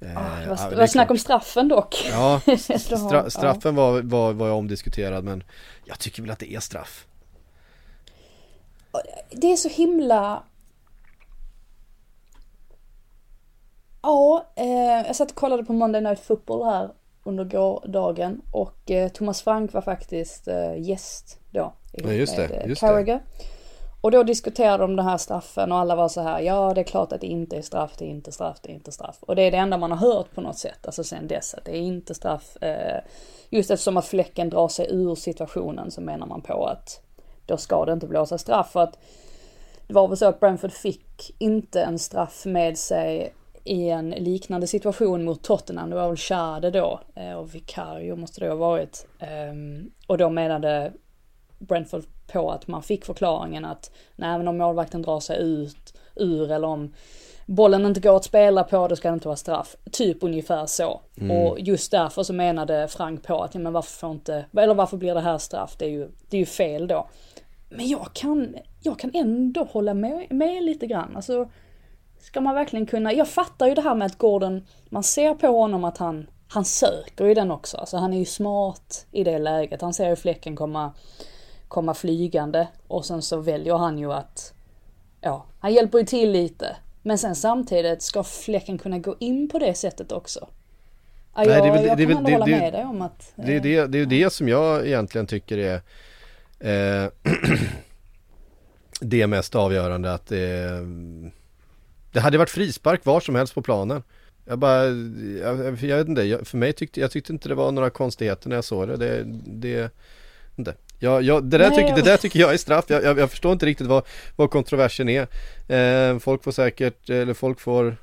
Ah, det ja, var, är var snack om straffen dock. Ja, stra- straffen var, var, var omdiskuterad men jag tycker väl att det är straff. Det är så himla... Ja, eh, jag satt och kollade på Monday Night Football här under gårdagen och eh, Thomas Frank var faktiskt eh, gäst då. Ja, just det, med, eh, just det. Och då diskuterade de den här straffen och alla var så här, ja det är klart att det inte är straff, det är inte straff, det är inte straff. Och det är det enda man har hört på något sätt, alltså sen dess att det är inte straff. Eh, just eftersom att fläcken drar sig ur situationen så menar man på att då ska det inte blåsa straff. För att det var väl så att Brentford fick inte en straff med sig i en liknande situation mot Tottenham. Det var väl Schade då eh, och Vicario måste det ha varit. Ehm, och då menade Brentford på att man fick förklaringen att nej men om målvakten drar sig ut ur eller om bollen inte går att spela på då ska det inte vara straff. Typ ungefär så. Och just därför så menade Frank på att ja men varför får inte, eller varför blir det här straff? Det är ju, det är ju fel då. Men jag kan, jag kan ändå hålla med, med lite grann. Alltså, ska man verkligen kunna, jag fattar ju det här med att Gordon, man ser på honom att han, han söker ju den också. Alltså han är ju smart i det läget. Han ser ju fläcken komma, komma flygande och sen så väljer han ju att, ja, han hjälper ju till lite. Men sen samtidigt ska fläcken kunna gå in på det sättet också. Ja, Nej, jag, det jag det kan väl- ändå det- hålla det- med dig om att... Det är eh, det, det, är det som jag egentligen tycker är eh, det mest avgörande att det, det hade varit frispark var som helst på planen. Jag bara, jag, jag vet inte, jag, för mig tyckte jag tyckte inte det var några konstigheter när jag såg det. Det, det inte. Jag, jag, det, där Nej, tycker, jag- det där tycker jag är straff. Jag, jag, jag förstår inte riktigt vad, vad kontroversen är. Eh, folk får säkert, eller folk får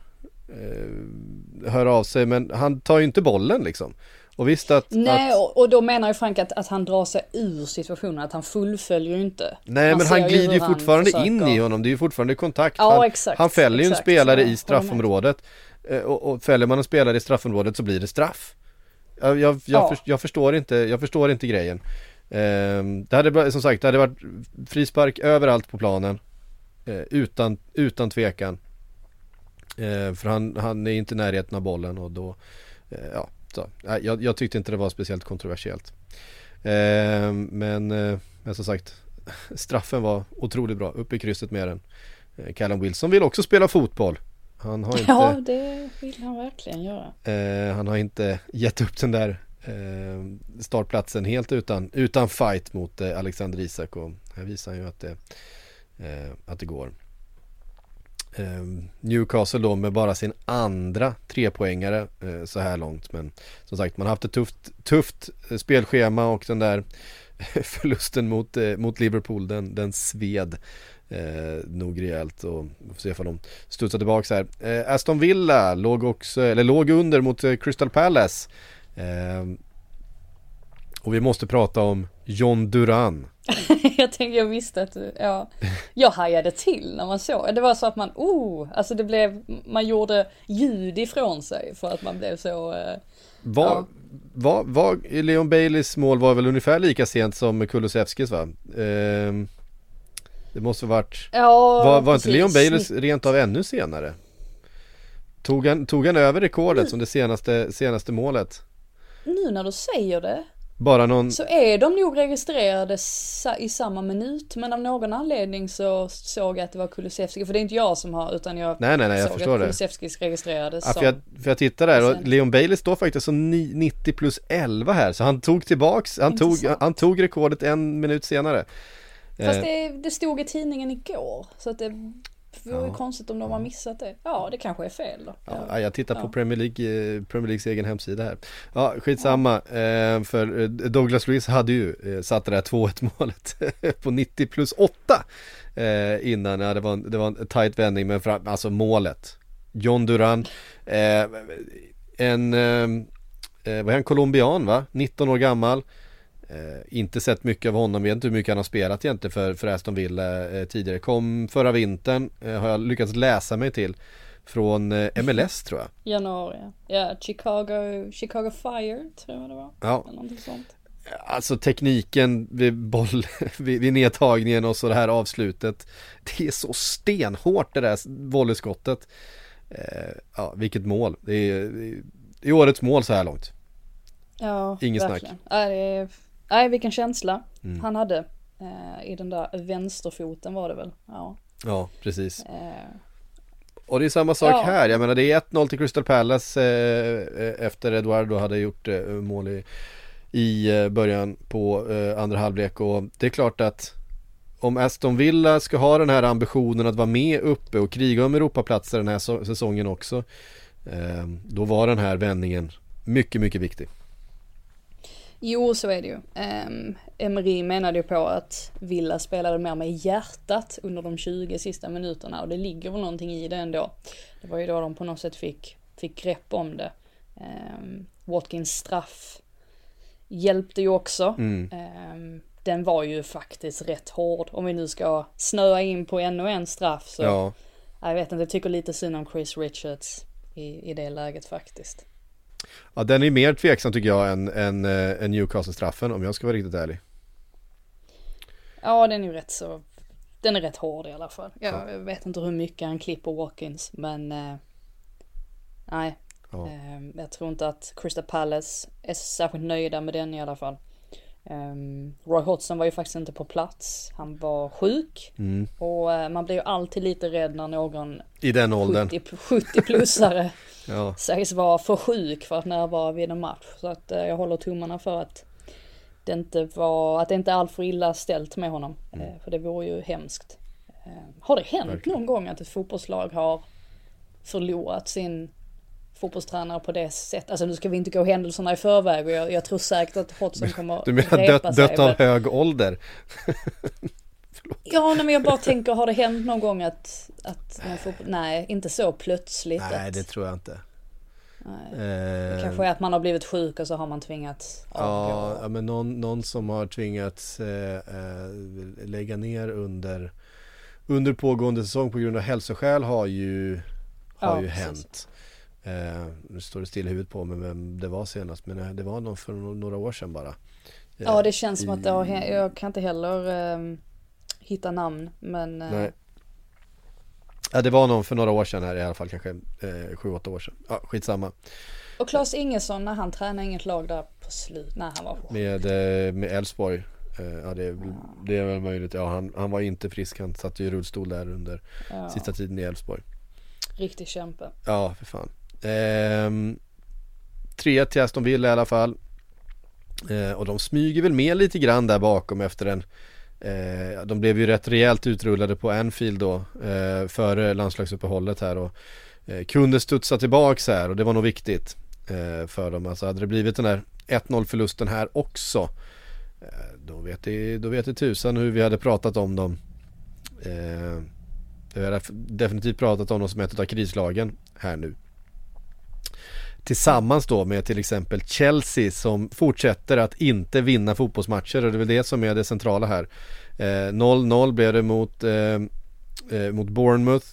eh, höra av sig men han tar ju inte bollen liksom. Och visst att... Nej, att, och, då menar ju Frank att, att han drar sig ur situationen, att han fullföljer ju inte. nej Man men han glider ju han fortfarande försöker- in i honom, det är ju fortfarande kontakt. Ja, han, exakt, han fäller ju en spelare Ja, i straffområdet. Eh, Och, och fäller man en spelare i straffområdet så blir det straff. Jag, jag, jag, Ja. för, jag, förstår, inte, jag förstår inte grejen. Ehm, det hade som sagt, det hade varit frispark överallt på planen. Eh, utan, utan tvekan. Eh, för han, han är inte i närheten av bollen och då, eh, ja, så. Jag, jag tyckte inte det var speciellt kontroversiellt. Eh, men, eh, men som sagt, straffen var otroligt bra, upp i krysset med den. Callum Wilson vill också spela fotboll. Han har inte, Ja, det vill han verkligen göra. han har inte gett upp den där Eh, startplatsen helt utan, utan fight mot eh, Alexander Isak och här visar han ju att det, eh, att det går. Eh, Newcastle då med bara sin andra trepoängare eh, så här långt men som sagt man har haft ett tufft, tufft eh, spelschema och den där förlusten mot, eh, mot Liverpool den, den sved eh, nog rejält och vi får se ifall de studsar tillbaka här. Eh, Aston Villa låg också, eller låg under mot eh, Crystal Palace och vi måste prata om John Duran jag tänkte, jag visste att du, ja. Jag hajade till när man såg, det var så att man, oh, alltså det blev, man gjorde ljud ifrån sig för att man blev så, eh, Var, Ja. var, var, Leon Baileys mål var väl ungefär lika sent som Kulusevskis va? Ehm, det måste varit ja. Var, var inte. Leon Baileys rent av ännu senare? Tog han, tog han över rekordet som det senaste, senaste målet? Nu när du säger det, Bara någon, så är de nog registrerade i samma minut, men av någon anledning så såg jag att det var Kulusevski, för det är inte jag som har, utan jag nej nej nej jag såg förstår att det. Kulusevskis registrerades ja, som. för, jag, för jag tittar där och Leon Bailey står faktiskt som ni- 90 plus 11 här. Så han tog tillbaks, han tog, han tog rekordet en minut senare. Fast Eh, det, det stod i tidningen igår, så att det vore ju Ja. konstigt om de har missat det. Ja, det kanske är fel då. Ja, jag tittar på Ja. Premier League, eh, Premier Leagues egen hemsida här. Ja, skitsamma. Eh, för eh, Douglas Luiz hade ju satt det där 2-1 målet på 90 plus 8 eh, innan. Ja, det, var en, det var en tight vändning, men fram, alltså målet. John Duran, en, vad är han, colombian va? 19 år gammal. Eh, inte sett mycket av honom, vet inte hur mycket han har spelat egentligen för, för Aston Villa eh, tidigare. Kom förra vintern, eh, har jag lyckats läsa mig till. Från eh, MLS tror jag. Januari, ja. ja. Chicago, Chicago Fire tror jag det var. Ja, Eller någonting sånt. alltså tekniken vid boll, vid, vid nedtagningen och så det här avslutet. Det är så stenhårt det där volleyskottet. Eh, ja, vilket mål. Det är, det är årets mål så här långt. Ja, Inget verkligen. Nej, det är, nej, vilken känsla Mm. han hade. Eh, I den där vänsterfoten var det väl. Ja. Ja, precis. Eh, Och det är samma sak Ja. här. Jag menar det är 1-0 till Crystal Palace eh, eh, efter Eduardo hade gjort eh, mål i, i eh, början på andra halvlek och det är klart att om Aston Villa ska ha den här ambitionen att vara med uppe och kriga om Europaplatser den här so- säsongen också då var den här vändningen mycket, mycket viktig. Jo, så är det ju. Um, Emery menade ju på att Villa spelade mer med hjärtat under de 20 sista minuterna och det ligger väl någonting i det ändå. Det var ju då de på något sätt fick, fick grepp om det. Um, Watkins straff hjälpte ju också. Mm. Ehm, den var ju faktiskt rätt hård. Om vi nu ska snöa in på ännu en straff så. Ja, Jag vet inte, jag tycker lite synd om Chris Richards i, i det läget faktiskt. Ja den är mer tveksam tycker jag än, än, äh, än Newcastle-straffen om jag ska vara riktigt ärlig. Ja, den är ju rätt så, den är rätt hård i alla fall. Jag, Ja. jag vet inte hur mycket han klipper Watkins, men eh, nej. Ja. Eh, jag tror inte att Crystal Palace är särskilt nöjda med den i alla fall. Um, Roy Hodgson var ju faktiskt inte på plats. Han var sjuk. Mm. Och eh, man blir ju alltid lite rädd när någon I den åldern. 70, 70-plussare Ja. sägs vara för sjuk för att närvara vid en match. Så att eh, jag håller tummarna för att det inte var, att det inte är alltför illa ställt med honom. Eh, för det vore ju hemskt. Eh, har det hänt Verkligen. någon gång att ett fotbollslag har förlorat sin fotbollstränare på det sättet? Alltså nu ska vi inte gå händelserna i förväg och jag, jag tror säkert att Hodgson kommer Du menar repa dött, sig, dött av men- hög ålder? Ja, nej, men jag bara tänker, har det hänt någon gång att, att någon fotboll... Nej, inte så plötsligt. Nej att, det tror jag inte. Det Eh, kanske är att man har blivit sjuk och så har man tvingats Ja, avgå. ja, men någon, någon som har tvingats eh, eh, lägga ner under, under pågående säsong på grund av hälsoskäl har ju, har Ja, ju precis. hänt. Eh, nu står det still i huvudet på mig vem det var senast men eh, det var någon för några år sedan bara. Eh, Ja det känns som att det har hänt. Jag kan inte heller ehm, hitta namn men eh, Nej. Ja det var någon för några år sedan här i alla fall kanske eh, sju, åtta år sedan. Ja skitsamma. Och Claes Ingesson när han tränade inget lag där på slut när han var på. Med eh, med Elfsborg. Eh, ja det det är väl möjligt. Ja han, han var inte frisk. Han satt ju i rullstol där under Ja, sista tiden i Elfsborg. riktig kämpe. Ja, för fan. Ehm, 3 till Aston Villa i alla fall. Eh, och de smyger väl med lite grann där bakom efter en eh, De blev ju rätt rejält utrullade på Anfield då eh, före landslagsuppehållet här och eh, kunde studsa tillbaks här och det var nog viktigt eh, för dem. Alltså hade det blivit den här 1-0 förlusten här också eh, då, vet det, då vet det tusan hur vi hade pratat om dem. Eh, vi har definitivt pratat om dem som ett av krislagen här nu. Tillsammans då med till exempel Chelsea som fortsätter att inte vinna fotbollsmatcher och det är väl det som är det centrala här. Eh, 0-0 blev det mot, eh, eh mot Bournemouth.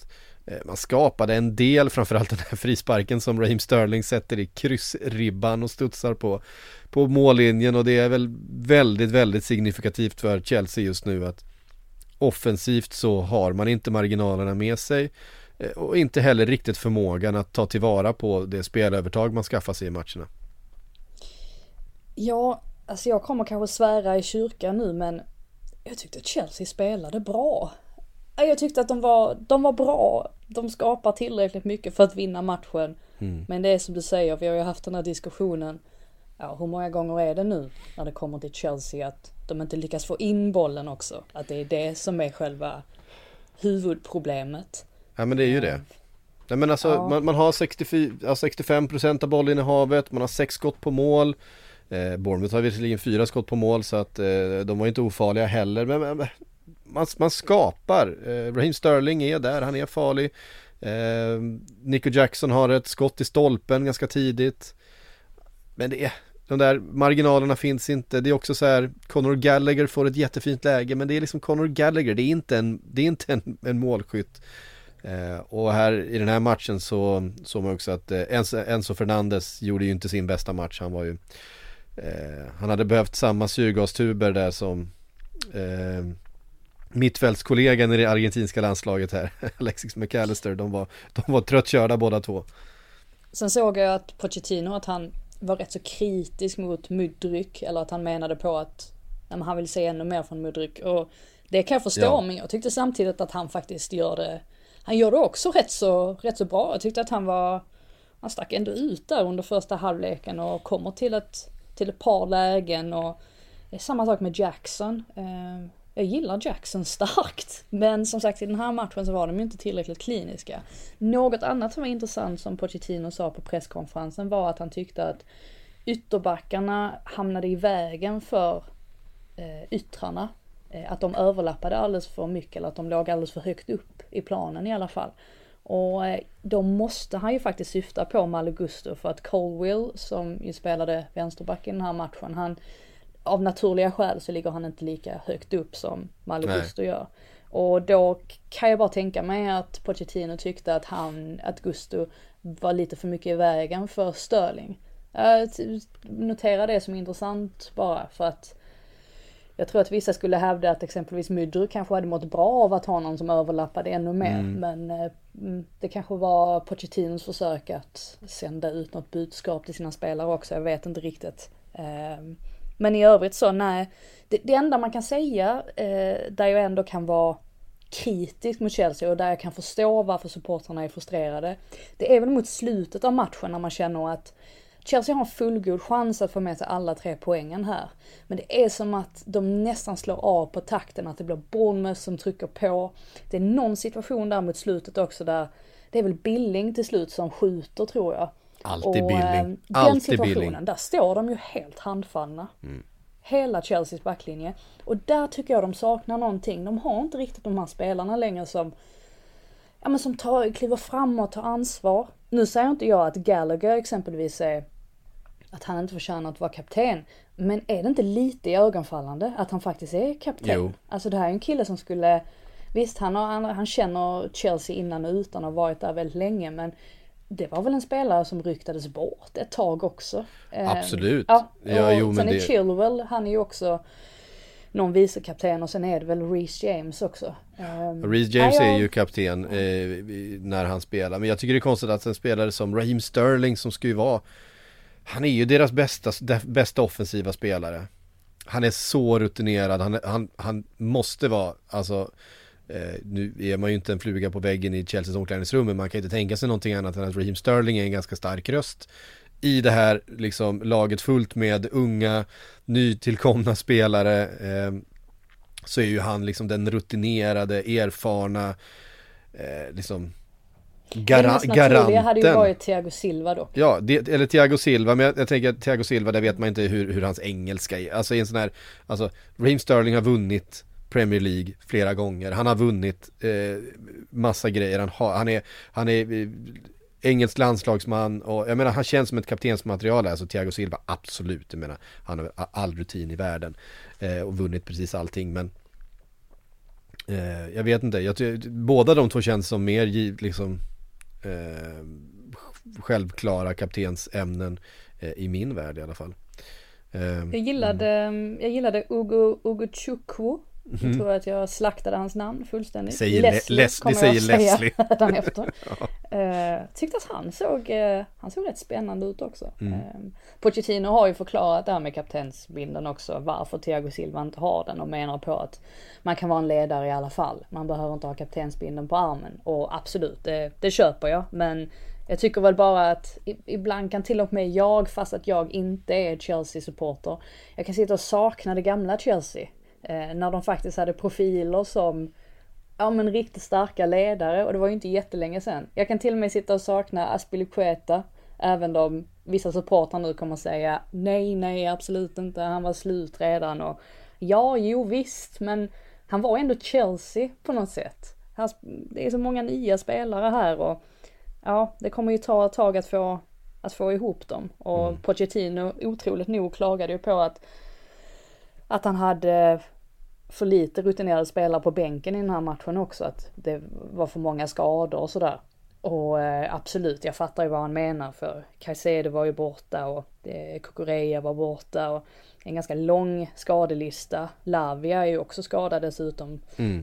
Eh, man skapade en del, framförallt den här frisparken som Raheem Sterling sätter i kryssribban och studsar på, på mållinjen och det är väl väldigt, väldigt signifikativt för Chelsea just nu att offensivt så har man inte marginalerna med sig och inte heller riktigt förmågan att ta tillvara på det spelövertag man skaffar sig i matcherna. Ja, alltså jag kommer kanske svära i kyrkan nu men jag tyckte att Chelsea spelade bra. Ja, Jag tyckte att de var, de var bra. De skapar tillräckligt mycket för att vinna matchen. Men det är som du säger, vi har ju haft den här diskussionen. Ja, hur många gånger är det nu när det kommer till Chelsea att de inte lyckas få in bollen också? Att det är det som är själva huvudproblemet. Ja men det är ju det. Nej men alltså Ja. man, man har 64, ja, 65% av bollinnehavet, man har sex skott på mål. Eh, Bournemouth har visserligen fyra skott på mål så att eh, de var inte ofarliga heller. Men, men man, man skapar. Eh, Raheem Sterling är där, han är farlig. Eh, Nico Jackson har ett skott i stolpen ganska tidigt. Men det är, de där marginalerna finns inte. Det är också så här, Conor Gallagher får ett jättefint läge men det är liksom Conor Gallagher, det är inte en, det är inte en, en målskytt. Eh, och här i den här matchen så såg man också att eh, Enzo, Fernandes gjorde ju inte sin bästa match. Han var ju eh, Han hade behövt samma syrgastuber där som eh, Mittfältskollegan i det argentinska landslaget här Alexis McAllister De var, de var tröttkörda båda två Sen såg jag att Pochettino att han var rätt så kritisk mot Mudryk eller att han menade på att nej, han vill se ännu mer från Mudryk och det kan jag förstå Ja. men jag tyckte samtidigt att han faktiskt gör det han gör det också rätt så, rätt så bra. Jag tyckte att han var han stack ändå ut där under första halvleken och kommer till ett, till ett par lägen och det är samma sak med Jackson. Ehm, jag gillar Jackson starkt, men som sagt i den här matchen så var de ju inte tillräckligt kliniska. Något annat som var intressant som Pochettino sa på presskonferensen var att han tyckte att ytterbackarna hamnade i vägen för eh, yttrarna. Eh, att de överlappade alldeles för mycket eller att de låg alldeles för högt upp i planen i alla fall. Och eh, då måste han ju faktiskt syfta på Malo Gusto för att Colwill som ju spelade vänsterback i den här matchen, han av naturliga skäl så ligger han inte lika högt upp som Malo Nej. Gusto gör. Och då kan jag bara tänka mig att Pochettino tyckte att han, att Gusto var lite för mycket i vägen för Sterling. Jag noterar det som intressant bara för att jag tror att vissa skulle hävda att exempelvis Mydru kanske hade mått bra av att ha någon som överlappade ännu mer. Men eh, mm, det kanske var Pochettinos försök att sända ut något budskap till sina spelare också. Jag vet inte riktigt. Eh, Men i övrigt så nej. Det, det enda man kan säga eh, där jag ändå kan vara kritisk mot Chelsea och där jag kan förstå varför supportrarna är frustrerade. Det är väl mot slutet av matchen när man känner att Chelsea har en fullgod chans att få med sig alla tre poängen här. Men det är som att de nästan slår av på takten, att det blir Bournemouth som trycker på. Det är någon situation där mot slutet också där det är väl Billing till slut som skjuter tror jag. Alltid Och, Billing. eh, Den Alltid situationen, Billing. där står de ju helt handfallna. Hela Chelseas backlinje. Och där tycker jag de saknar någonting. De har inte riktigt de här spelarna längre som ja men som tar, kliver fram och tar ansvar. Nu säger inte jag att Gallagher exempelvis är att han inte förtjänar att vara kapten. Men är det inte lite ögonfallande att han faktiskt är kapten? Jo. Alltså det här är en kille som skulle, visst han, har, han, han känner Chelsea innan och utan och varit där väldigt länge men det var väl en spelare som ryktades bort ett tag också. Eh, Absolut. Ja, Ja, jo, men sen är det- Chilwell, han är ju också någon vicekapten och sen är det väl Reece James också. Um, Reece James ja, är ju kapten eh, när han spelar. Men jag tycker det är konstigt att en spelare som Raheem Sterling som ska ju vara Han är ju deras bästa, bästa offensiva spelare. Han är så rutinerad, han, han, han måste vara, alltså eh, Nu är man ju inte en fluga på väggen i Chelseas omklädningsrum men man kan inte tänka sig någonting annat än att Raheem Sterling är en ganska stark röst i det här liksom laget fullt med unga nytillkomna spelare eh, så är ju han liksom den rutinerade, erfarna eh, liksom det gara- mest naturliga hade ju garanten. varit Thiago Silva dock. Ja, det, eller Thiago Silva, men jag, jag tänker att Thiago Silva, där vet man inte hur, hur hans engelska är. Alltså i en sån här, alltså Raheem Sterling har vunnit Premier League flera gånger. Han har vunnit eh, massa grejer. Han, har, han är, han är eh, engelsk landslagsman och jag menar han känns som ett kaptensmaterial alltså Thiago Silva, absolut. Jag menar han har all rutin i världen eh, och vunnit precis allting men eh, jag vet inte, jag, båda de två känns som mer liksom eh, självklara kaptensämnen eh, i min värld i alla fall. Eh, Jag gillade, jag gillade Ugo, Ugo Chukwu. Jag tror att jag slaktade hans namn fullständigt. Säger Le- Les- kommer det säger jag säga Leslie. hädanefter. Eh, tyckte att han såg, eh, han såg rätt spännande ut också. Mm. Eh, Pochettino har ju förklarat det här med kaptensbindeln också, varför Thiago Silva inte har den och menar på att man kan vara en ledare i alla fall. Man behöver inte ha kaptensbindeln på armen. Och absolut, det, det köper jag. Men jag tycker väl bara att ibland kan till och med jag, fast att jag inte är Chelsea-supporter, jag kan sitta och sakna det gamla Chelsea. Eh, när de faktiskt hade profiler som ja men riktigt starka ledare och det var ju inte jättelänge sedan. Jag kan till och med sitta och sakna Aspilicueta, även om vissa supportrar nu kommer säga nej, nej, absolut inte, han var slut redan och ja, jo visst, men han var ändå Chelsea på något sätt. Han, det är så många nya spelare här och ja, det kommer ju ta ett tag att få, att få ihop dem och Pochettino otroligt nog klagade ju på att att han hade för lite rutinerade spelare på bänken i den här matchen också. Att det var för många skador och sådär. Och eh, absolut, jag fattar ju vad han menar för Caicedo var ju borta och eh, Kukureya var borta och en ganska lång skadelista. Lavia är ju också skadad dessutom.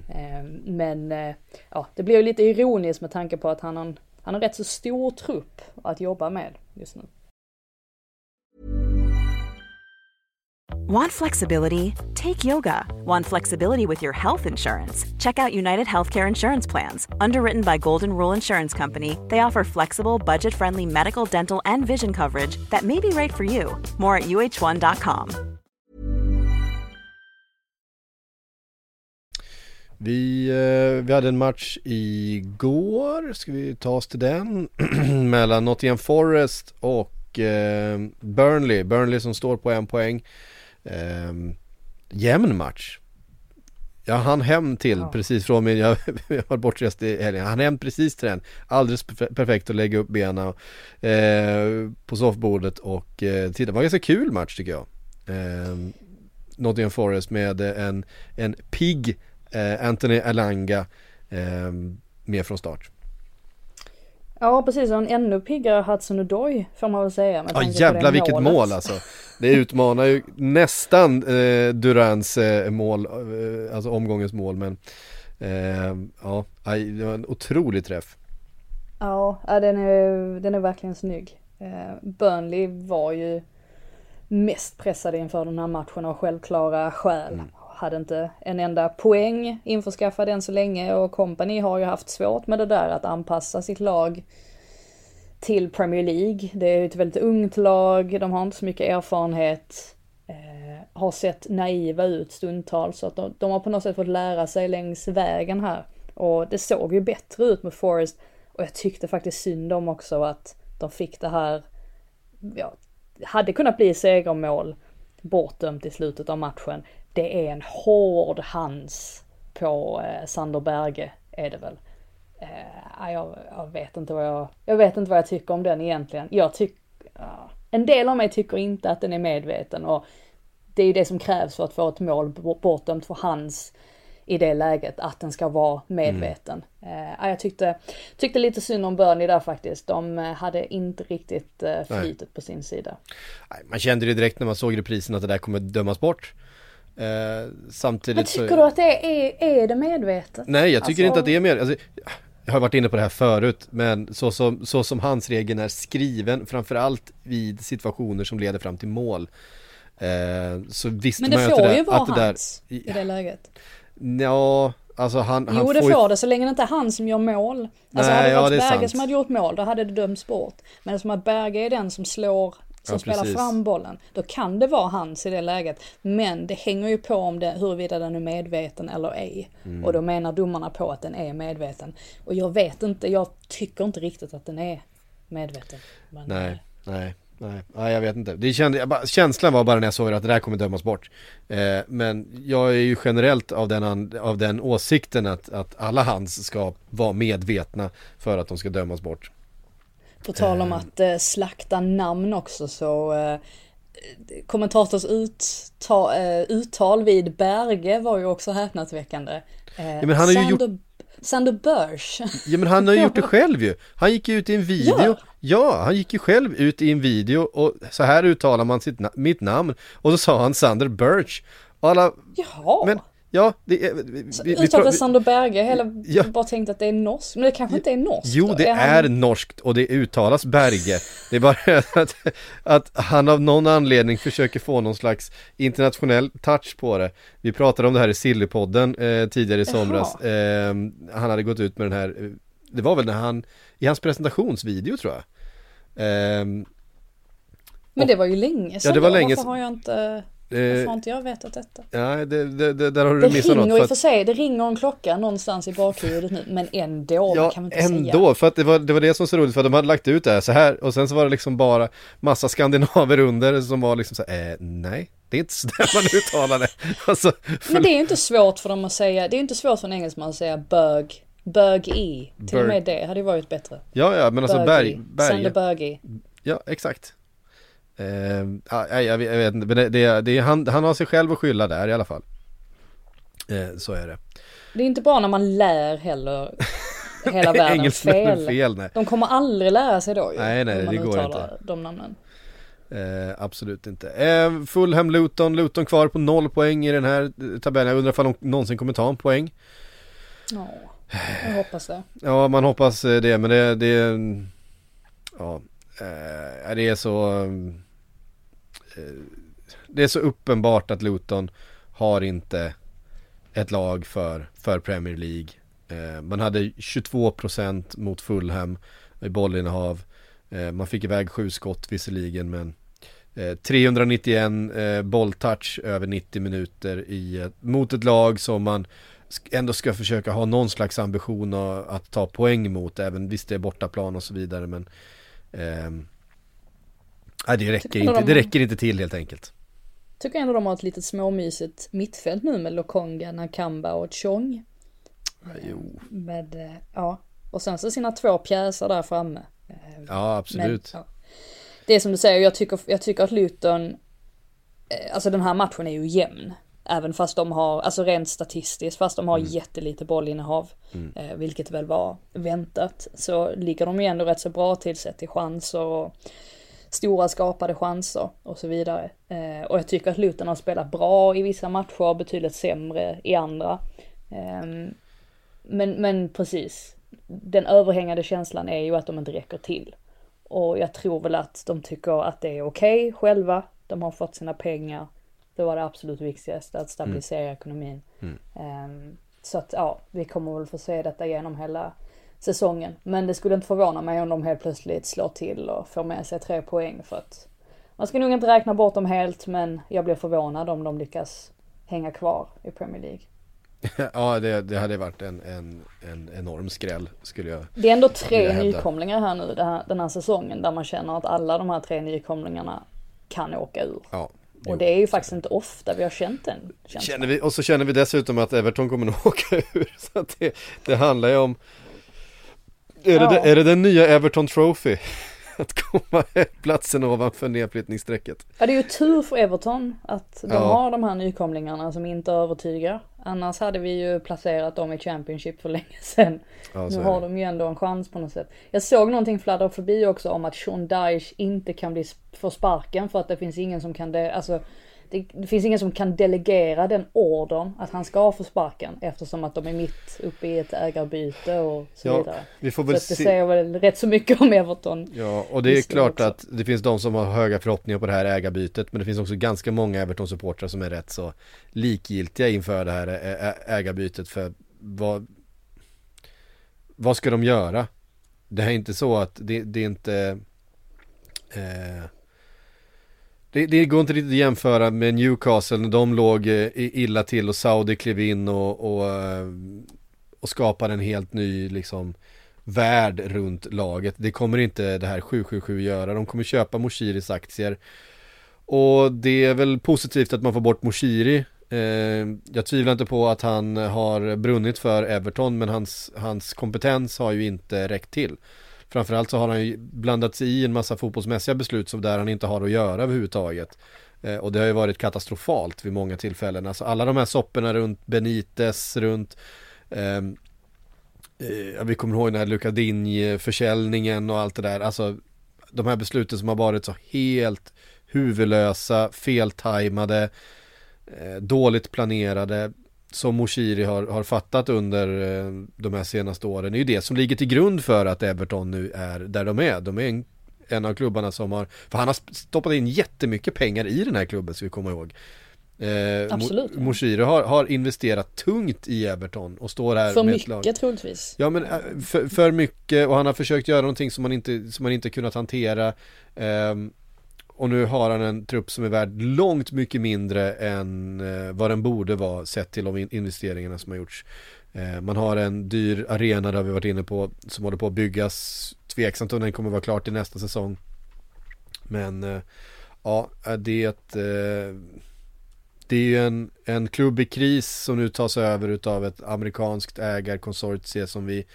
Eh, men eh, ja, det blir ju lite ironiskt med tanke på att han har, en- han har rätt så stor trupp att jobba med just nu. Want flexibility? Take yoga. Want flexibility with your health insurance? Check out United Healthcare Insurance Plans. Underwritten by Golden Rule Insurance Company, they offer flexible, budget friendly medical, dental, and vision coverage that may be right for you. More at uh1.com. Vi, eh, vi hade en match igår, ska vi ta oss till den? Mellan Nottingham Forest och eh, Burnley. Burnley som står på en poäng. Eh, jämn match. Jag hann hem till precis från min, jag, jag var bortrest i helgen, jag hann hem precis till den. Alldeles perfe- perfekt att lägga upp benen eh, på soffbordet och eh, titta. Det var en ganska kul match tycker jag. Eh, Nottingham Forest med en, en pigg eh, Anthony Alanga eh, med från start. Ja precis, och en ännu piggare Hudson Odoi får man väl säga. Ja jävlar vilket målet. mål alltså. Det utmanar ju nästan eh, Durans eh, mål, eh, alltså omgångens mål men eh, ja, det var en otrolig träff. Ja, den är, den är verkligen snygg. Eh, Burnley var ju mest pressade inför den här matchen av självklara skäl. Hade inte en enda poäng införskaffad än så länge och kompani har ju haft svårt med det där att anpassa sitt lag till Premier League. Det är ju ett väldigt ungt lag, de har inte så mycket erfarenhet. Eh, har sett naiva ut stundtals så att de, de har på något sätt fått lära sig längs vägen här. Och det såg ju bättre ut med Forest och jag tyckte faktiskt synd om också att de fick det här, ja, hade kunnat bli segermål bortdömt i slutet av matchen. Det är en hård hands på eh, Sander Berge är det väl. Eh, jag, jag, vet inte vad jag, jag vet inte vad jag tycker om den egentligen. Jag tycker, ja. en del av mig tycker inte att den är medveten och det är ju det som krävs för att få ett mål bortdömt för hans i det läget, att den ska vara medveten. Mm. Uh, jag tyckte, tyckte lite synd om Burnley där faktiskt. De uh, hade inte riktigt uh, flytet på sin sida. Man kände det direkt när man såg reprisen att det där kommer dömas bort. Uh, samtidigt Men tycker så... du att det är, är det medvetet? Nej, jag tycker alltså... inte att det är medvetet. Alltså, jag har varit inne på det här förut, men så som, så som hans regeln är skriven, framförallt vid situationer som leder fram till mål. Eh, så visste man ju att det, får ju vara att det hans där, i det läget. Ja, alltså han, han Jo det får ju... det så länge det inte är han som gör mål. Alltså Nej, hade det varit ja, Berge sant. som hade gjort mål då hade det dömts bort. Men eftersom att Berge är den som slår som ja, spelar fram bollen. Då kan det vara hans i det läget. Men det hänger ju på om det, huruvida den är medveten eller ej. Mm. Och då menar domarna på att den är medveten. Och jag vet inte, jag tycker inte riktigt att den är medveten. Men, nej, nej. Nej, nej, jag vet inte. Det kände, känslan var bara när jag såg att det där kommer dömas bort. Eh, men jag är ju generellt av den, av den åsikten att, att alla hands ska vara medvetna för att de ska dömas bort. På tal om eh. att eh, slakta namn också så eh, kommentators uttag, eh, uttal vid Berge var ju också häpnadsväckande. Eh, ja, men han har ju gjort Sander Börs. Ja men han har gjort det själv ju. Han gick ju ut i en video. Ja. ja. han gick ju själv ut i en video och så här uttalar man sitt, mitt namn. Och så sa han Sander Birch. Och alla, Jaha. Men Ja, det är... Vi, Uttalar Sander Berge, hela, ja. bara tänkt att det är norskt, men det kanske inte är norskt Jo, det är, är norskt och det uttalas Berge. Det är bara att, att han av någon anledning försöker få någon slags internationell touch på det. Vi pratade om det här i Sillypodden eh, tidigare i somras. Eh, han hade gått ut med den här, eh, det var väl när han, i hans presentationsvideo tror jag. Eh, men det var ju länge sedan Ja, det var länge Varför har jag inte varför har inte jag vetat detta? Ja, det, det, det, där har du missat något. Det ringer i för sig, det ringer en klocka någonstans i bakhuvudet nu, men ändå, ja, kan man inte ändå, säga. för att det var, det var det som var så roligt, för att de hade lagt ut det här så här, och sen så var det liksom bara massa skandinaver under som var liksom så här, eh, nej, det är inte så där man uttalar det. Alltså, för... Men det är inte svårt för dem att säga, det är inte svårt för en engelsman att säga bög, bög i. Till och med det hade ju varit bättre. Ja, ja, men alltså Berg, Berg. Sander Bögi. Ja, exakt. Eh, ja, jag, vet inte, men det, det, det, han, han har sig själv att skylla där i alla fall. Eh, så är det. Det är inte bra när man lär heller hela världen fel. fel nej. De kommer aldrig lära sig då ju. Nej, nej, det går inte. de namnen. Eh, absolut inte. Eh, Fulham Luton, Luton kvar på noll poäng i den här tabellen. Jag undrar om de någonsin kommer ta en poäng. Ja, jag hoppas det. Ja, man hoppas det, men det, det ja, eh, det är så Eh, det är så uppenbart att Luton har inte ett lag för, för Premier League. Eh, man hade 22% mot Fulham i bollinnehav. Eh, man fick iväg sju skott visserligen men eh, 391 eh, bolltouch över 90 minuter i, eh, mot ett lag som man ändå ska försöka ha någon slags ambition att ta poäng mot, även visst det är bortaplan och så vidare men eh, Nej det räcker inte, det räcker inte till helt enkelt. Tycker ändå de har ett litet småmysigt mittfält nu med Lokonga, Nakamba och Chong. Jo. Med, eh, ja, och sen så sina två pjäser där framme. Eh, ja, absolut. Men, ja. Det är som du säger, jag tycker, jag tycker att Luton, eh, alltså den här matchen är ju jämn. Även fast de har, alltså rent statistiskt, fast de har mm. jättelite bollinnehav, mm. vilket väl var väntat, så ligger de ju ändå rätt så bra till sett i chanser och stora skapade chanser och så vidare. Eh, och jag tycker att Luton har spelat bra i vissa matcher, betydligt sämre i andra. Eh, men, men precis, den överhängande känslan är ju att de inte räcker till. Och jag tror väl att de tycker att det är okej okay själva, de har fått sina pengar. Det var det absolut viktigaste, att stabilisera mm. ekonomin. Mm. Um, så att ja, vi kommer väl få se detta genom hela säsongen. Men det skulle inte förvåna mig om de helt plötsligt slår till och får med sig tre poäng för att man ska nog inte räkna bort dem helt men jag blir förvånad om de lyckas hänga kvar i Premier League. ja det, det hade varit en, en, en enorm skräll skulle jag Det är ändå tre nykomlingar här nu här, den här säsongen där man känner att alla de här tre nykomlingarna kan åka ur. Ja, och det är ju faktiskt inte ofta vi har känt den känslan. vi, Och så känner vi dessutom att Everton kommer att åka ur. Så det, det handlar ju om Är, Ja. det, är det den nya Everton Trophy? Att komma platsen ovanför nedflyttningsstrecket. Ja det är ju tur för Everton att de Ja. har de här nykomlingarna som inte övertygar. Annars hade vi ju placerat dem i Championship för länge sedan. Ja, nu har de ju ändå en chans på något sätt. Jag såg någonting fladdra förbi också om att Sean Dyche inte kan bli få sparken för att det finns ingen som kan det, alltså det, det finns ingen som kan delegera den ordern att han ska få sparken eftersom att de är mitt uppe i ett ägarbyte och så Ja, vidare. vi får Så väl att det säger väl rätt så mycket om Everton. Ja, och det är klart också. att det finns de som har höga förhoppningar på det här ägarbytet Men det finns också ganska många Everton-supportrar som är rätt så likgiltiga inför det här ägarbytet för vad Vad ska de göra? Det är inte så att det, det är inte eh, det, det går inte riktigt att jämföra med Newcastle när de låg eh, illa till och Saudi klev in och, och, eh, och skapade en helt ny liksom värld runt laget. Det kommer inte det här 777 göra. De kommer köpa Moshiris aktier. Och det är väl positivt att man får bort Moshiri. Eh, jag tvivlar inte på att han har brunnit för Everton men hans, hans kompetens har ju inte räckt till. Framförallt så har han ju blandat sig i en massa fotbollsmässiga beslut som där han inte har att göra överhuvudtaget. Eh, och det har ju varit katastrofalt vid många tillfällen. Alltså alla de här sopporna runt Benites, runt ehm, eh, eh, vi kommer ihåg den här Lucadinj-försäljningen och allt det där. Alltså de här besluten som har varit så helt huvudlösa, feltajmade, eh, dåligt planerade som Moshiri har, har fattat under eh, de här senaste åren är ju det som ligger till grund för att Everton nu är där de är. De är en, en av klubbarna som har, för han har stoppat in jättemycket pengar i den här klubben ska vi komma ihåg. Eh, Absolut. Moshiri har, har investerat tungt i Everton och står här För med ett lag. mycket troligtvis. Ja men äh, för, för mycket och han har försökt göra någonting som man inte, som man inte kunnat hantera Ehm, och nu har han en trupp som är värd långt mycket mindre än eh, vad den borde vara sett till de investeringarna som har gjorts. Eh, man har en dyr arena, där vi varit inne på, som håller på att byggas. Tveksamt om den kommer vara klar till nästa säsong. Men eh, ja, det är ett det är ju en, en klubb i kris som nu tas över utav ett amerikanskt ägarkonsortie som vi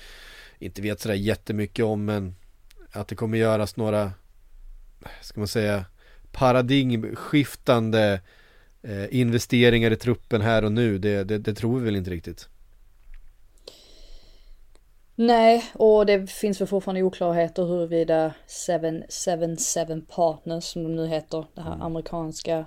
inte vet sådär jättemycket om men att det kommer göras några, ska man säga, paradigmskiftande eh, investeringar i truppen här och nu, det, det, det tror vi väl inte riktigt. Nej, och det finns väl fortfarande oklarheter huruvida 777 Partners som de nu heter, det här amerikanska,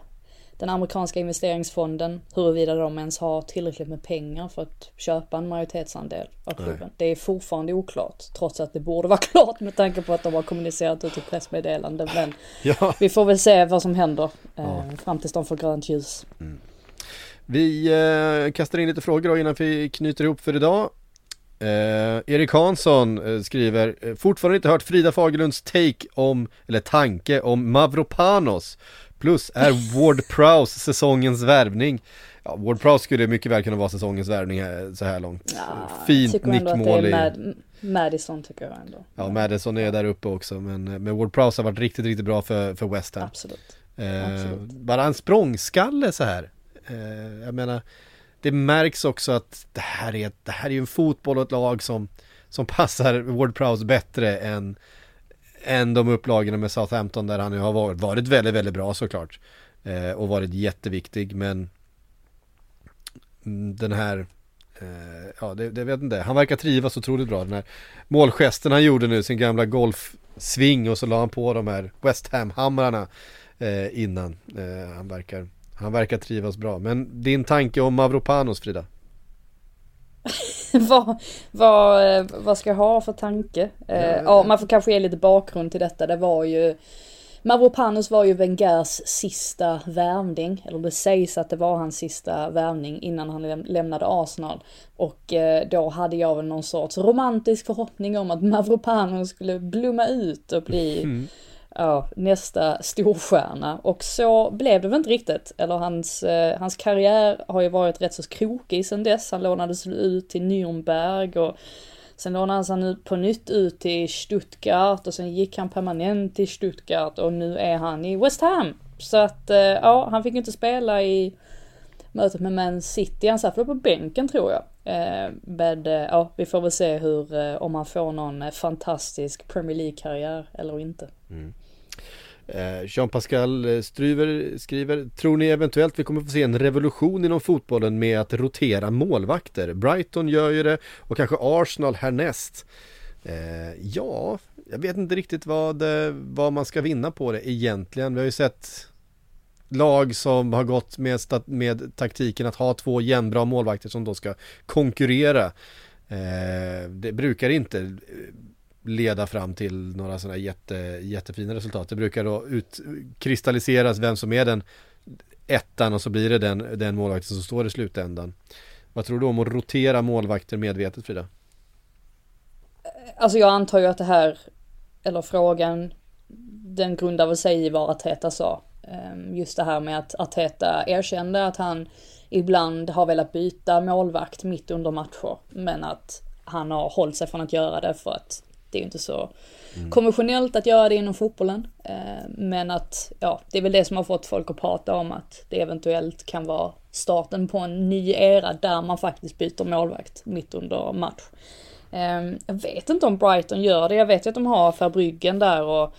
den amerikanska investeringsfonden, huruvida de ens har tillräckligt med pengar för att köpa en majoritetsandel av klubben. Det är fortfarande oklart, trots att det borde vara klart med tanke på att de har kommunicerat ut ett pressmeddelande. Men Ja, vi får väl se vad som händer eh, fram tills de får grönt ljus. vi eh, kastar in lite frågor då innan vi knyter ihop för idag. Eh, Erik Hansson eh, skriver eh, Fortfarande inte hört Frida Fagerlunds take om, eller tanke om Mavropanos Plus är Ward Prowse säsongens värvning Ja, Ward Prowse skulle mycket väl kunna vara säsongens värvning här, så här långt Ja, Fint nickmål i Mad- Madison tycker jag ändå. Ja, Madison är där uppe också men, eh, men Ward Prowse har varit riktigt, riktigt bra för, för West Ham Absolut. Eh, Absolut. bara en språngskalle så här. Eh, jag menar, det märks också att det här är, det här är ju en fotboll och ett lag som, som passar Ward Prowse bättre än, än de upplagorna med Southampton där han ju har varit, varit väldigt, väldigt bra såklart. Eh, och varit jätteviktig men mm, den här eh, Ja, det, det vet inte. Han verkar trivas otroligt bra. Den här målgesten han gjorde nu, sin gamla golfsving och så la han på de här West Ham-hamrarna eh, innan. Eh, han, verkar, han verkar trivas bra. Men din tanke om Mavropanos Frida? vad, vad, eh, vad ska jag ha för tanke? Eh, ja, man får kanske ge lite bakgrund till detta. Det var ju Mavropanos var ju Wengers sista värvning, eller det sägs att det var hans sista värvning innan han läm- lämnade Arsenal. Och eh, då hade jag väl någon sorts romantisk förhoppning om att Mavropanos skulle blomma ut och bli ja, nästa storstjärna. Och så blev det väl inte riktigt. Eller hans, eh, hans karriär har ju varit rätt så krokig sedan dess. Han lånades ut till Nürnberg och sen lånades han ut på nytt ut till Stuttgart och sen gick han permanent till Stuttgart och nu är han i West Ham. Så att eh, ja, han fick inte spela i mötet med Man City. Han satt väl på bänken tror jag. Eh, men eh, ja, vi får väl se hur, eh, om han får någon eh, fantastisk Premier League-karriär eller inte. Mm. Eh, Jean-Pascal eh, Struver skriver Tror ni eventuellt vi kommer få se en revolution inom fotbollen med att rotera målvakter? Brighton gör ju det och kanske Arsenal härnäst. Eh, ja, jag vet inte riktigt vad, eh, vad man ska vinna på det egentligen. Vi har ju sett lag som har gått med, med taktiken att ha två jämnbra målvakter som då ska konkurrera. Eh, det brukar inte leda fram till några sådana jätte, jättefina resultat. Det brukar då utkristalliseras vem som är den ettan och så blir det den, den målvakten som står i slutändan. Vad tror du om att rotera målvakter medvetet Frida? Alltså jag antar ju att det här, eller frågan, den grundar väl sig i vad Arteta sa. Ehm, just det här med att Arteta erkände att han ibland har velat byta målvakt mitt under matcher. Men att han har hållit sig från att göra det för att det är ju inte så konventionellt att göra det inom fotbollen. Ehm, Men att, ja, det är väl det som har fått folk att prata om att det eventuellt kan vara starten på en ny era där man faktiskt byter målvakt mitt under match. Ehm, Jag vet inte om Brighton gör det. Jag vet ju att de har Verbryggen där och,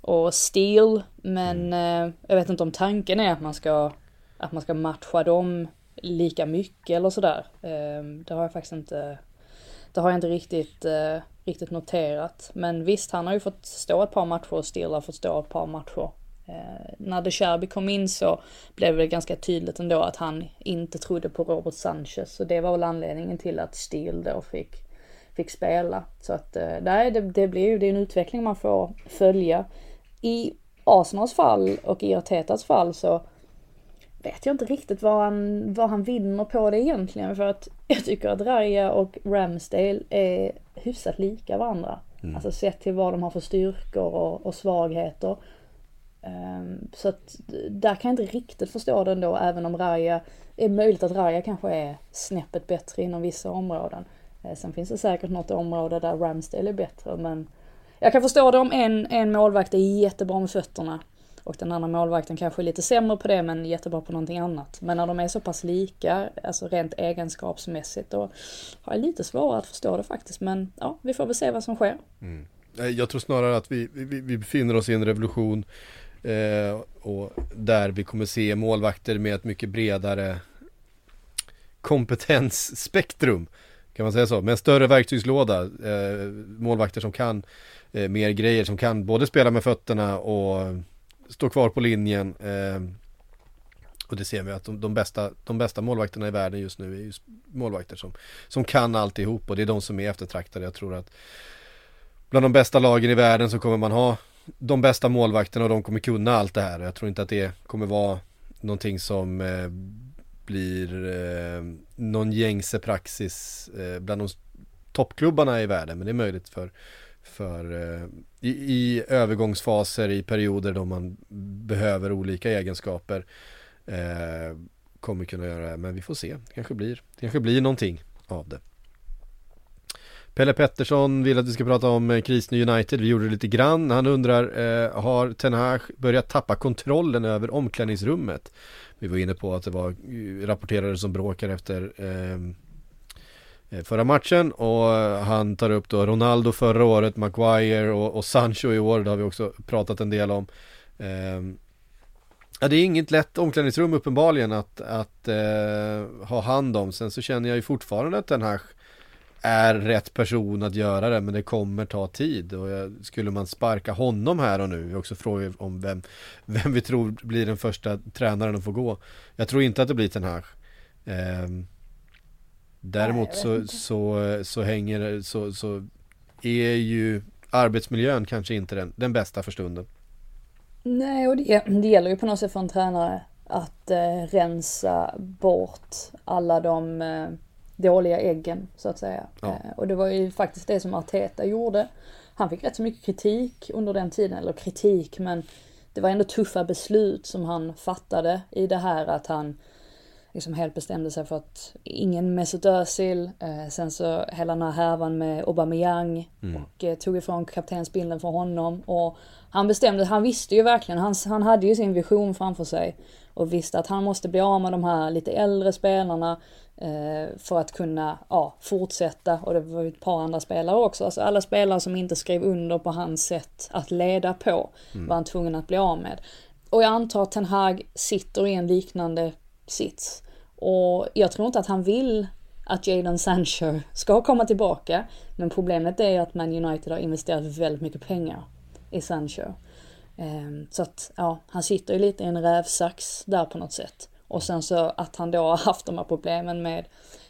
och Steel. Men eh, jag vet inte om tanken är att man ska, att man ska matcha dem lika mycket eller sådär. Ehm, Det har jag faktiskt inte, det har jag inte riktigt, eh, riktigt noterat. Men visst, han har ju fått stå ett par matcher och Steel har fått stå ett par matcher. Eh, när De Cherby kom in så blev det ganska tydligt ändå att han inte trodde på Robert Sanchez. Så det var väl anledningen till att Steel då fick fick spela. Så att eh, nej, det, det blir ju det är en utveckling man får följa. I Arsenals fall och i Artetas fall så vet jag inte riktigt vad han, vad han vinner på det egentligen. För att jag tycker att Raya och Ramsdale är hyfsat lika varandra. Alltså sett till vad de har för styrkor och, och svagheter. Ehm, så att där kan jag inte riktigt förstå det ändå, även om Raya, är möjligt att Raya kanske är snäppet bättre inom vissa områden. Eh, Sen finns det säkert något område där Ramsdale är bättre, men jag kan förstå det om en, en målvakt är jättebra med fötterna och den andra målvakten kanske är lite sämre på det men jättebra på någonting annat. Men när de är så pass lika, alltså rent egenskapsmässigt, då har jag lite svårare att förstå det faktiskt. Men ja, vi får väl se vad som sker. Mm. Jag tror snarare att vi, vi, vi befinner oss i en revolution eh, och där vi kommer se målvakter med ett mycket bredare kompetensspektrum. Kan man säga så? Med en större verktygslåda. Eh, målvakter som kan eh, mer grejer, som kan både spela med fötterna och Står kvar på linjen. Eh, och det ser vi att de, de, bästa, de bästa målvakterna i världen just nu är just målvakter som, som kan alltihop och det är de som är eftertraktade. Jag tror att bland de bästa lagen i världen så kommer man ha de bästa målvakterna och de kommer kunna allt det här. Jag tror inte att det kommer vara någonting som eh, blir eh, någon gängse praxis eh, bland de toppklubbarna i världen. Men det är möjligt för, för eh, i, i övergångsfaser, i perioder då man behöver olika egenskaper eh, kommer kunna göra det. Men vi får se, det kanske blir, det kanske blir någonting av det. Pelle Pettersson vill att vi ska prata om eh, krisen United. Vi gjorde det lite grann. Han undrar, eh, har Ten Hag börjat tappa kontrollen över omklädningsrummet? Vi var inne på att det var eh, rapporterade som bråkar efter eh, Eh, förra matchen och han tar upp då Ronaldo förra året, Maguire och, och Sancho i år. Det har vi också pratat en del om. Eh, Ja, det är inget lätt omklädningsrum uppenbarligen att, att eh, ha hand om. Sen så känner jag ju fortfarande att den här är rätt person att göra det men det kommer ta tid och jag, skulle man sparka honom här och nu, vi har också frågar om vem, vem vi tror blir den första tränaren att få gå. Jag tror inte att det blir den här. Eh, däremot Nej, så, så, så hänger så, så är ju arbetsmiljön kanske inte den, den bästa för stunden. Nej, och det, det gäller ju på något sätt för en tränare att eh, rensa bort alla de eh, dåliga äggen, så att säga. Ja. Eh, och det var ju faktiskt det som Arteta gjorde. Han fick rätt så mycket kritik under den tiden, eller kritik, men det var ändå tuffa beslut som han fattade i det här att han liksom helt bestämde sig för att ingen Mesut Özil, eh, sen så hela den här härvan med Aubameyang och eh, tog ifrån kaptensbilden för honom och han bestämde, han visste ju verkligen, han, han hade ju sin vision framför sig och visste att han måste bli av med de här lite äldre spelarna eh, för att kunna ja, fortsätta och det var ju ett par andra spelare också. Alltså alla spelare som inte skrev under på hans sätt att leda på mm. var han tvungen att bli av med. Och jag antar att Ten Hag sitter i en liknande sits. Och jag tror inte att han vill att Jadon Sancho ska komma tillbaka. Men problemet är att Man United har investerat väldigt mycket pengar i Sancho. Ehm, så att, ja, han sitter ju lite i en rävsax där på något sätt. Och sen så att han då har haft de här problemen med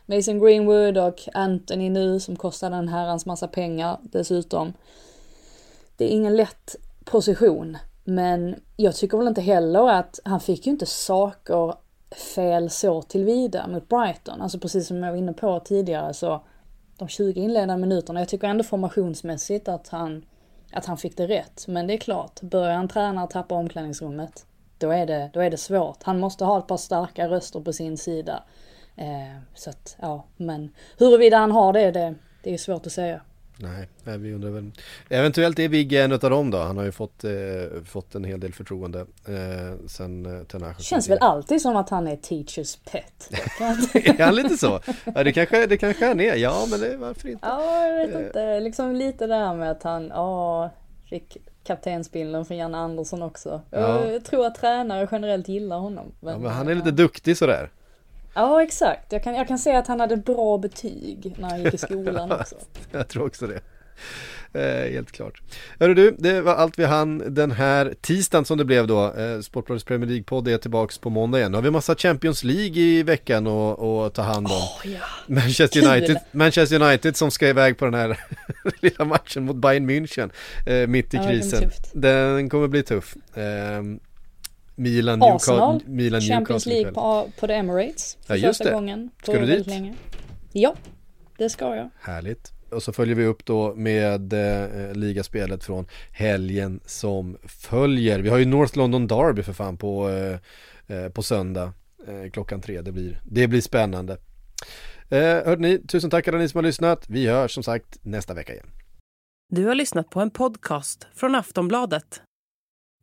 Mason Greenwood och Anthony nu som kostar en herrans massa pengar dessutom. Det är ingen lätt position. Men jag tycker väl inte heller att han fick ju inte saker fel så tillvida mot Brighton. Alltså precis som jag var inne på tidigare så de 20 inledande minuterna, jag tycker ändå formationsmässigt att han, att han fick det rätt. Men det är klart, börjar en tränare tappa omklädningsrummet, då är, det, då är det svårt. Han måste ha ett par starka röster på sin sida. Eh, så att, ja, men huruvida han har det, det, det är svårt att säga. Nej, nej, vi undrar väl. Eventuellt är Vigge en av dem då. Han har ju fått, eh, fått en hel del förtroende eh, sen eh, Tenache. Känns väl alltid som att han är teachers pet. är han lite så? Ja, det kanske, det kanske han är. Ja, men det, varför inte? Ja, jag vet inte. Liksom lite där med att han, ja, fick kaptensbilden från Janne Andersson också. Ja. Jag tror att tränare generellt gillar honom. Men, ja, men han är lite duktig sådär. Ja exakt, jag kan, jag kan säga att han hade bra betyg när han gick i skolan också. jag tror också det. Eh, helt klart. Hörru du, det var allt vi hann den här tisdagen som det blev då. Eh, Sportbladets Premier League-podd är tillbaks på måndag igen. Nu har vi massa Champions League i veckan att ta hand om. Oh, ja. Manchester, United, Manchester United som ska iväg på den här lilla matchen mot Bayern München eh, mitt i ja, krisen. Den kommer bli tuff. Eh, Milan, Arsenal, Newcastle, Milan, Champions League på, på The Emirates. För ja, just första det. gången. Ska du dit? Länge. Ja, det ska jag. Härligt. Och så följer vi upp då med eh, ligaspelet från helgen som följer. Vi har ju North London Derby för fan på, eh, eh på söndag eh, klockan tre. Det blir, det blir spännande. Eh, hörde ni, tusen tack alla ni som har lyssnat. Vi hörs som sagt nästa vecka igen. Du har lyssnat på en podcast från Aftonbladet.